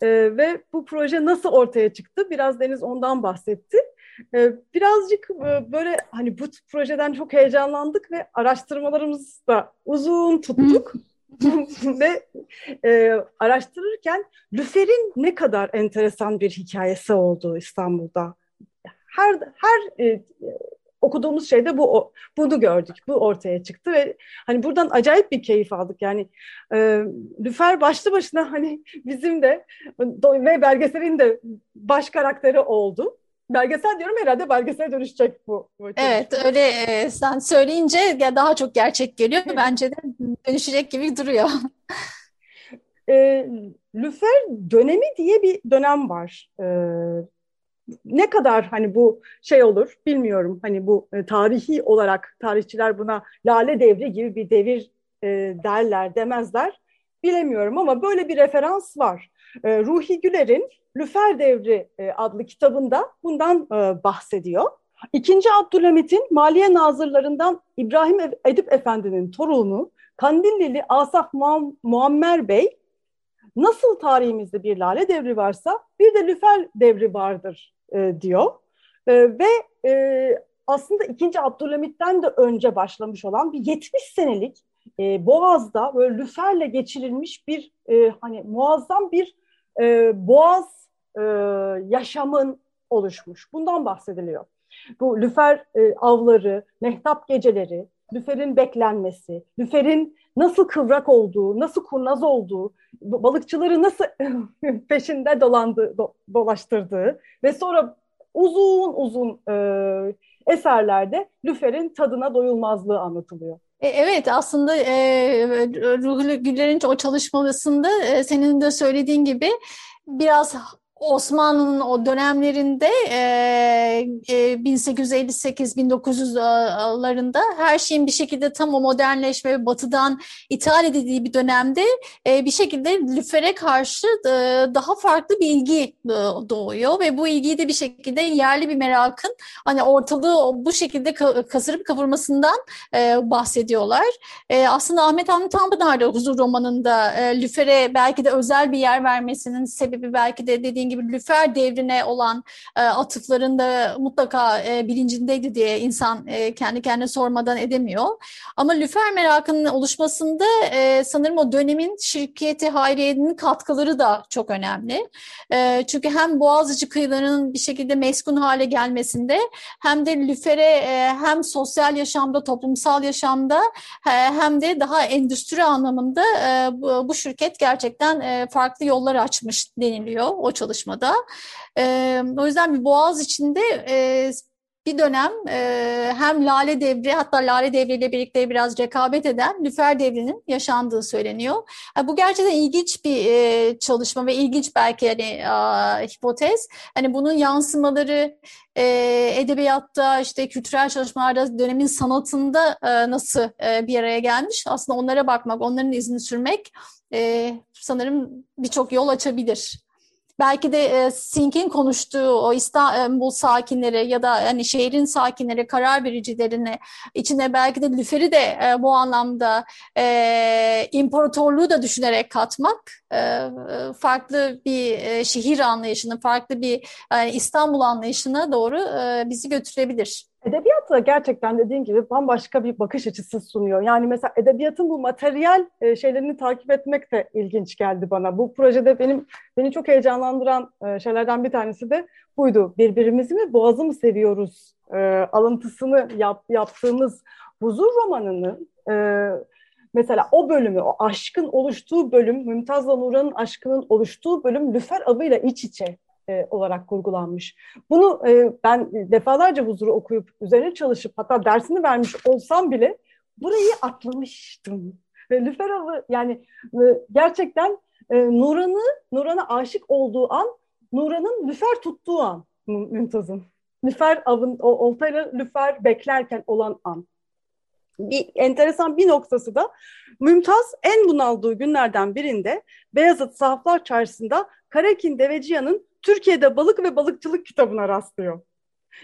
E, ve bu proje nasıl ortaya çıktı? Biraz Deniz ondan bahsetti. E, birazcık e, böyle hani bu projeden çok heyecanlandık ve araştırmalarımızı da uzun tuttuk. *laughs* ve e, araştırırken Lüfer'in ne kadar enteresan bir hikayesi olduğu İstanbul'da. Her her e, okuduğumuz şeyde bu bunu gördük. Bu ortaya çıktı ve hani buradan acayip bir keyif aldık. Yani e, Lüfer başlı başına hani *laughs* bizim de ve belgeselin de baş karakteri oldu. Belgesel diyorum herhalde belgesel dönüşecek bu. bu evet öyle e, sen söyleyince daha çok gerçek geliyor. Bence de dönüşecek gibi duruyor. *laughs* e, Lüfer dönemi diye bir dönem var. E, ne kadar hani bu şey olur bilmiyorum. Hani bu e, tarihi olarak tarihçiler buna lale devri gibi bir devir e, derler demezler. Bilemiyorum ama böyle bir referans var. E, Ruhi Güler'in Lüfer Devri e, adlı kitabında bundan e, bahsediyor. İkinci Abdülhamit'in Maliye Nazırlarından İbrahim Edip Efendi'nin torunu Kandillili Asaf Muammer Bey nasıl tarihimizde bir lale devri varsa bir de lüfer devri vardır e, diyor. E, ve e, aslında 2. Abdülhamit'ten de önce başlamış olan bir 70 senelik e, Boğaz'da böyle lüferle geçirilmiş bir e, hani muazzam bir e, Boğaz e, yaşamın oluşmuş. Bundan bahsediliyor. Bu lüfer e, avları, mehtap geceleri, lüferin beklenmesi, lüferin nasıl kıvrak olduğu, nasıl kurnaz olduğu, balıkçıları nasıl *laughs* peşinde dolandı, do, dolaştırdığı ve sonra uzun uzun e, eserlerde lüferin tadına doyulmazlığı anlatılıyor. E, evet aslında e, Ruhlu Güller'in o çalışmasında e, senin de söylediğin gibi biraz Osmanlı'nın o dönemlerinde e, e, 1858-1900'larında her şeyin bir şekilde tam o modernleşme ve batıdan ithal edildiği bir dönemde bir şekilde lüfere karşı daha farklı bir ilgi doğuyor ve bu ilgiyi de bir şekilde yerli bir merakın hani ortalığı bu şekilde kasırıp kavurmasından bahsediyorlar. Aslında Ahmet Hamdi Tanpınar da Huzur romanında lüfere belki de özel bir yer vermesinin sebebi belki de dediğin gibi Lüfer devrine olan e, atıflarında mutlaka e, bilincindeydi diye insan e, kendi kendine sormadan edemiyor. Ama Lüfer merakının oluşmasında e, sanırım o dönemin şirketi Hayriye'nin katkıları da çok önemli. E, çünkü hem Boğaziçi kıyılarının bir şekilde meskun hale gelmesinde hem de Lüfer'e e, hem sosyal yaşamda, toplumsal yaşamda e, hem de daha endüstri anlamında e, bu, bu şirket gerçekten e, farklı yollar açmış deniliyor o çalışmada. E, o yüzden bir Boğaz içinde e, bir dönem e, hem Lale Devri hatta Lale Devri ile birlikte biraz rekabet eden Lüfer Devri'nin yaşandığı söyleniyor. Yani bu gerçekten ilginç bir e, çalışma ve ilginç belki hani e, hipotez. Hani bunun yansımaları e, edebiyatta işte kültürel çalışmalarda dönemin sanatında e, nasıl e, bir araya gelmiş aslında onlara bakmak, onların izini sürmek e, sanırım birçok yol açabilir belki de e, Sink'in konuştuğu o İstanbul sakinleri ya da hani şehrin sakinleri, karar vericilerini içine belki de Lüfer'i de e, bu anlamda e, imparatorluğu da düşünerek katmak e, farklı bir e, şehir anlayışını, farklı bir e, İstanbul anlayışına doğru e, bizi götürebilir. Da gerçekten dediğin gibi bambaşka bir bakış açısı sunuyor. Yani mesela edebiyatın bu materyal e, şeylerini takip etmek de ilginç geldi bana. Bu projede benim beni çok heyecanlandıran e, şeylerden bir tanesi de buydu. Birbirimizi mi boğazı mı seviyoruz e, alıntısını yap, yaptığımız huzur romanını mesela o bölümü, o aşkın oluştuğu bölüm, Mümtaz'la Nura'nın aşkının oluştuğu bölüm Lüfer avıyla iç içe e, olarak kurgulanmış. Bunu e, ben defalarca huzuru okuyup üzerine çalışıp hatta dersini vermiş olsam bile burayı atlamıştım. Ve Lüferov'u yani e, gerçekten e, Nuran'ı Nuran'a aşık olduğu an Nuran'ın lüfer tuttuğu an Mümtaz'ın. Lüfer avın, o oltayla lüfer beklerken olan an. Bir enteresan bir noktası da Mümtaz en bunaldığı günlerden birinde Beyazıt Sahaflar Çarşısı'nda Karakin Deveciyan'ın Türkiye'de Balık ve Balıkçılık kitabına rastlıyor.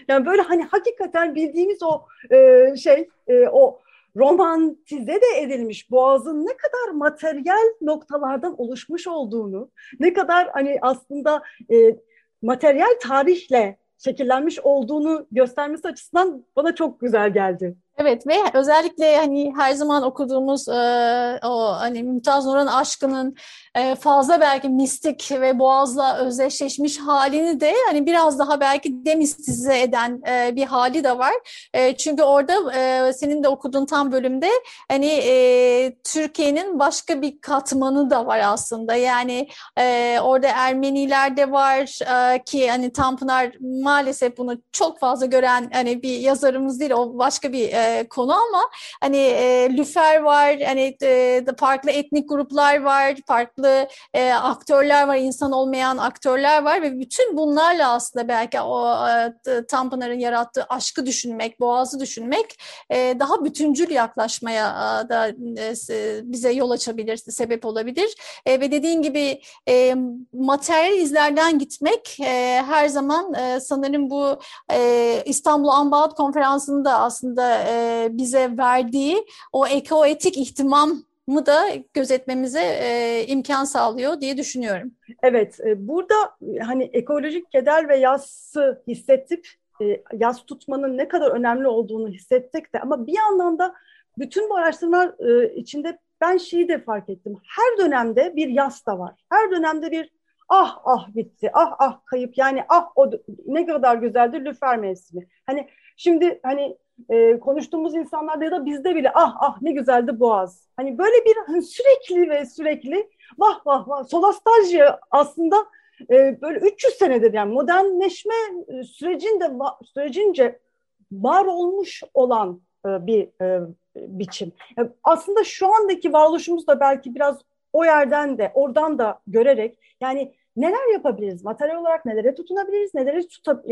Yani böyle hani hakikaten bildiğimiz o e, şey, e, o romantize de edilmiş boğazın ne kadar materyal noktalardan oluşmuş olduğunu, ne kadar hani aslında e, materyal tarihle şekillenmiş olduğunu göstermesi açısından bana çok güzel geldi. Evet ve özellikle hani her zaman okuduğumuz e, o hani Mümtaz Nur'un aşkının e, fazla belki mistik ve boğazla özdeşleşmiş halini de hani biraz daha belki demistize eden e, bir hali de var. E, çünkü orada e, senin de okuduğun tam bölümde hani e, Türkiye'nin başka bir katmanı da var aslında. Yani e, orada Ermeniler de var e, ki hani Tanpınar maalesef bunu çok fazla gören hani bir yazarımız değil o başka bir e, konu ama hani e, lüfer var, hani e, farklı etnik gruplar var, farklı e, aktörler var, insan olmayan aktörler var ve bütün bunlarla aslında belki o e, Tanpınar'ın yarattığı aşkı düşünmek, boğazı düşünmek e, daha bütüncül yaklaşmaya e, da e, bize yol açabilir, sebep olabilir. E, ve dediğin gibi e, materyal izlerden gitmek e, her zaman e, sanırım bu e, İstanbul Ambaat Konferansı'nda aslında e, bize verdiği o ekoetik ihtimamı da gözetmemize e, imkan sağlıyor diye düşünüyorum. Evet, e, burada hani ekolojik keder ve yası hissettik, e, yas tutmanın ne kadar önemli olduğunu hissettik de ama bir yandan da bütün bu araştırmalar e, içinde ben şeyi de fark ettim. Her dönemde bir yas da var. Her dönemde bir ah ah bitti, ah ah kayıp yani ah o ne kadar güzeldi lüfer mevsimi. Hani şimdi hani e, konuştuğumuz insanlarda ya da bizde bile ah ah ne güzeldi Boğaz. Hani böyle bir hani sürekli ve sürekli vah vah vah solastalji aslında e, böyle 300 senedir yani modernleşme e, sürecinde sürecince var olmuş olan e, bir e, biçim. Yani aslında şu andaki varoluşumuz da belki biraz o yerden de oradan da görerek yani neler yapabiliriz? Materyal olarak nelere tutunabiliriz? Nelere tutab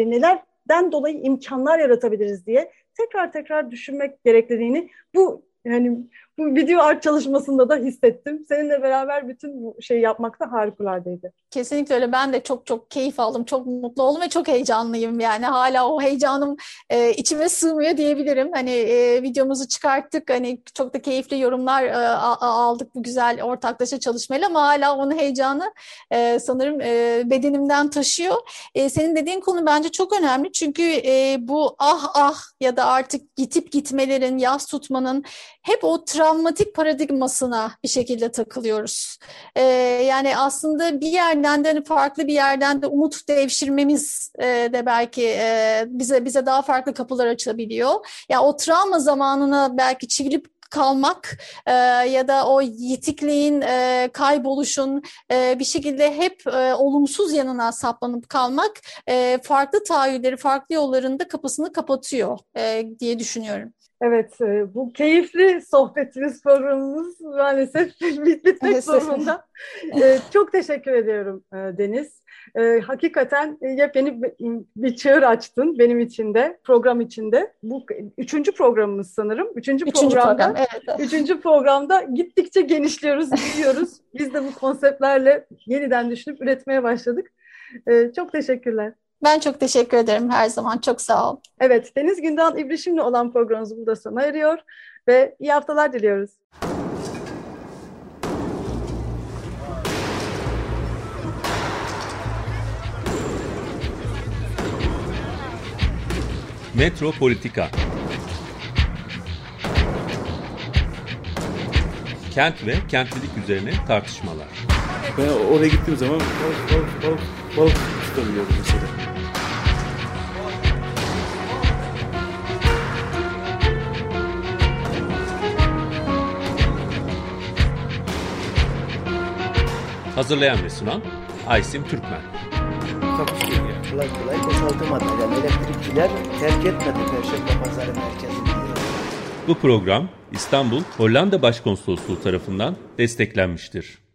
nelerden dolayı imkanlar yaratabiliriz diye tekrar tekrar düşünmek gerektiğini bu yani bu video art çalışmasında da hissettim. Seninle beraber bütün bu şeyi yapmak da harikuladeydi. Kesinlikle öyle. Ben de çok çok keyif aldım, çok mutlu oldum ve çok heyecanlıyım. Yani hala o heyecanım e, içime sığmıyor diyebilirim. Hani e, videomuzu çıkarttık, hani çok da keyifli yorumlar e, aldık bu güzel ortaklaşa çalışmayla ama hala onun heyecanı e, sanırım e, bedenimden taşıyor. E, senin dediğin konu bence çok önemli çünkü e, bu ah ah ya da artık gitip gitmelerin, yaz tutmanın hep o travmatik paradigmasına bir şekilde takılıyoruz. Ee, yani aslında bir yerden de hani farklı bir yerden de umut devşirmemiz e, de belki e, bize bize daha farklı kapılar açabiliyor. Ya yani o travma zamanına belki çivilip kalmak e, ya da o yitikliğin, e, kayboluşun e, bir şekilde hep e, olumsuz yanına saplanıp kalmak e, farklı tahayyülleri, farklı yollarında kapısını kapatıyor e, diye düşünüyorum. Evet, e, bu keyifli sohbetimiz, programımız maalesef *laughs* bitmek zorunda. E, çok teşekkür ediyorum e, Deniz. Hakikaten yepyeni bir çığır açtın benim için de, program içinde. Bu üçüncü programımız sanırım. Üçüncü, üçüncü programda, program, evet. üçüncü programda gittikçe genişliyoruz, büyüyoruz. Biz de bu konseptlerle yeniden düşünüp üretmeye başladık. Çok teşekkürler. Ben çok teşekkür ederim her zaman. Çok sağ ol. Evet, Deniz Gündoğan İbrişim'le olan programımız burada sona eriyor ve iyi haftalar diliyoruz. Metropolitika Kent ve kentlilik üzerine tartışmalar. Ben oraya gittiğim zaman balık balık balık balık tutabiliyordum mesela. Hazırlayan ve sunan Aysim Türkmen. Yani. Kolay kolay boşaltamadı. Yani elektrikçiler terk etmedi Perşembe Pazarı merkezini. Bu program İstanbul Hollanda Başkonsolosluğu tarafından desteklenmiştir.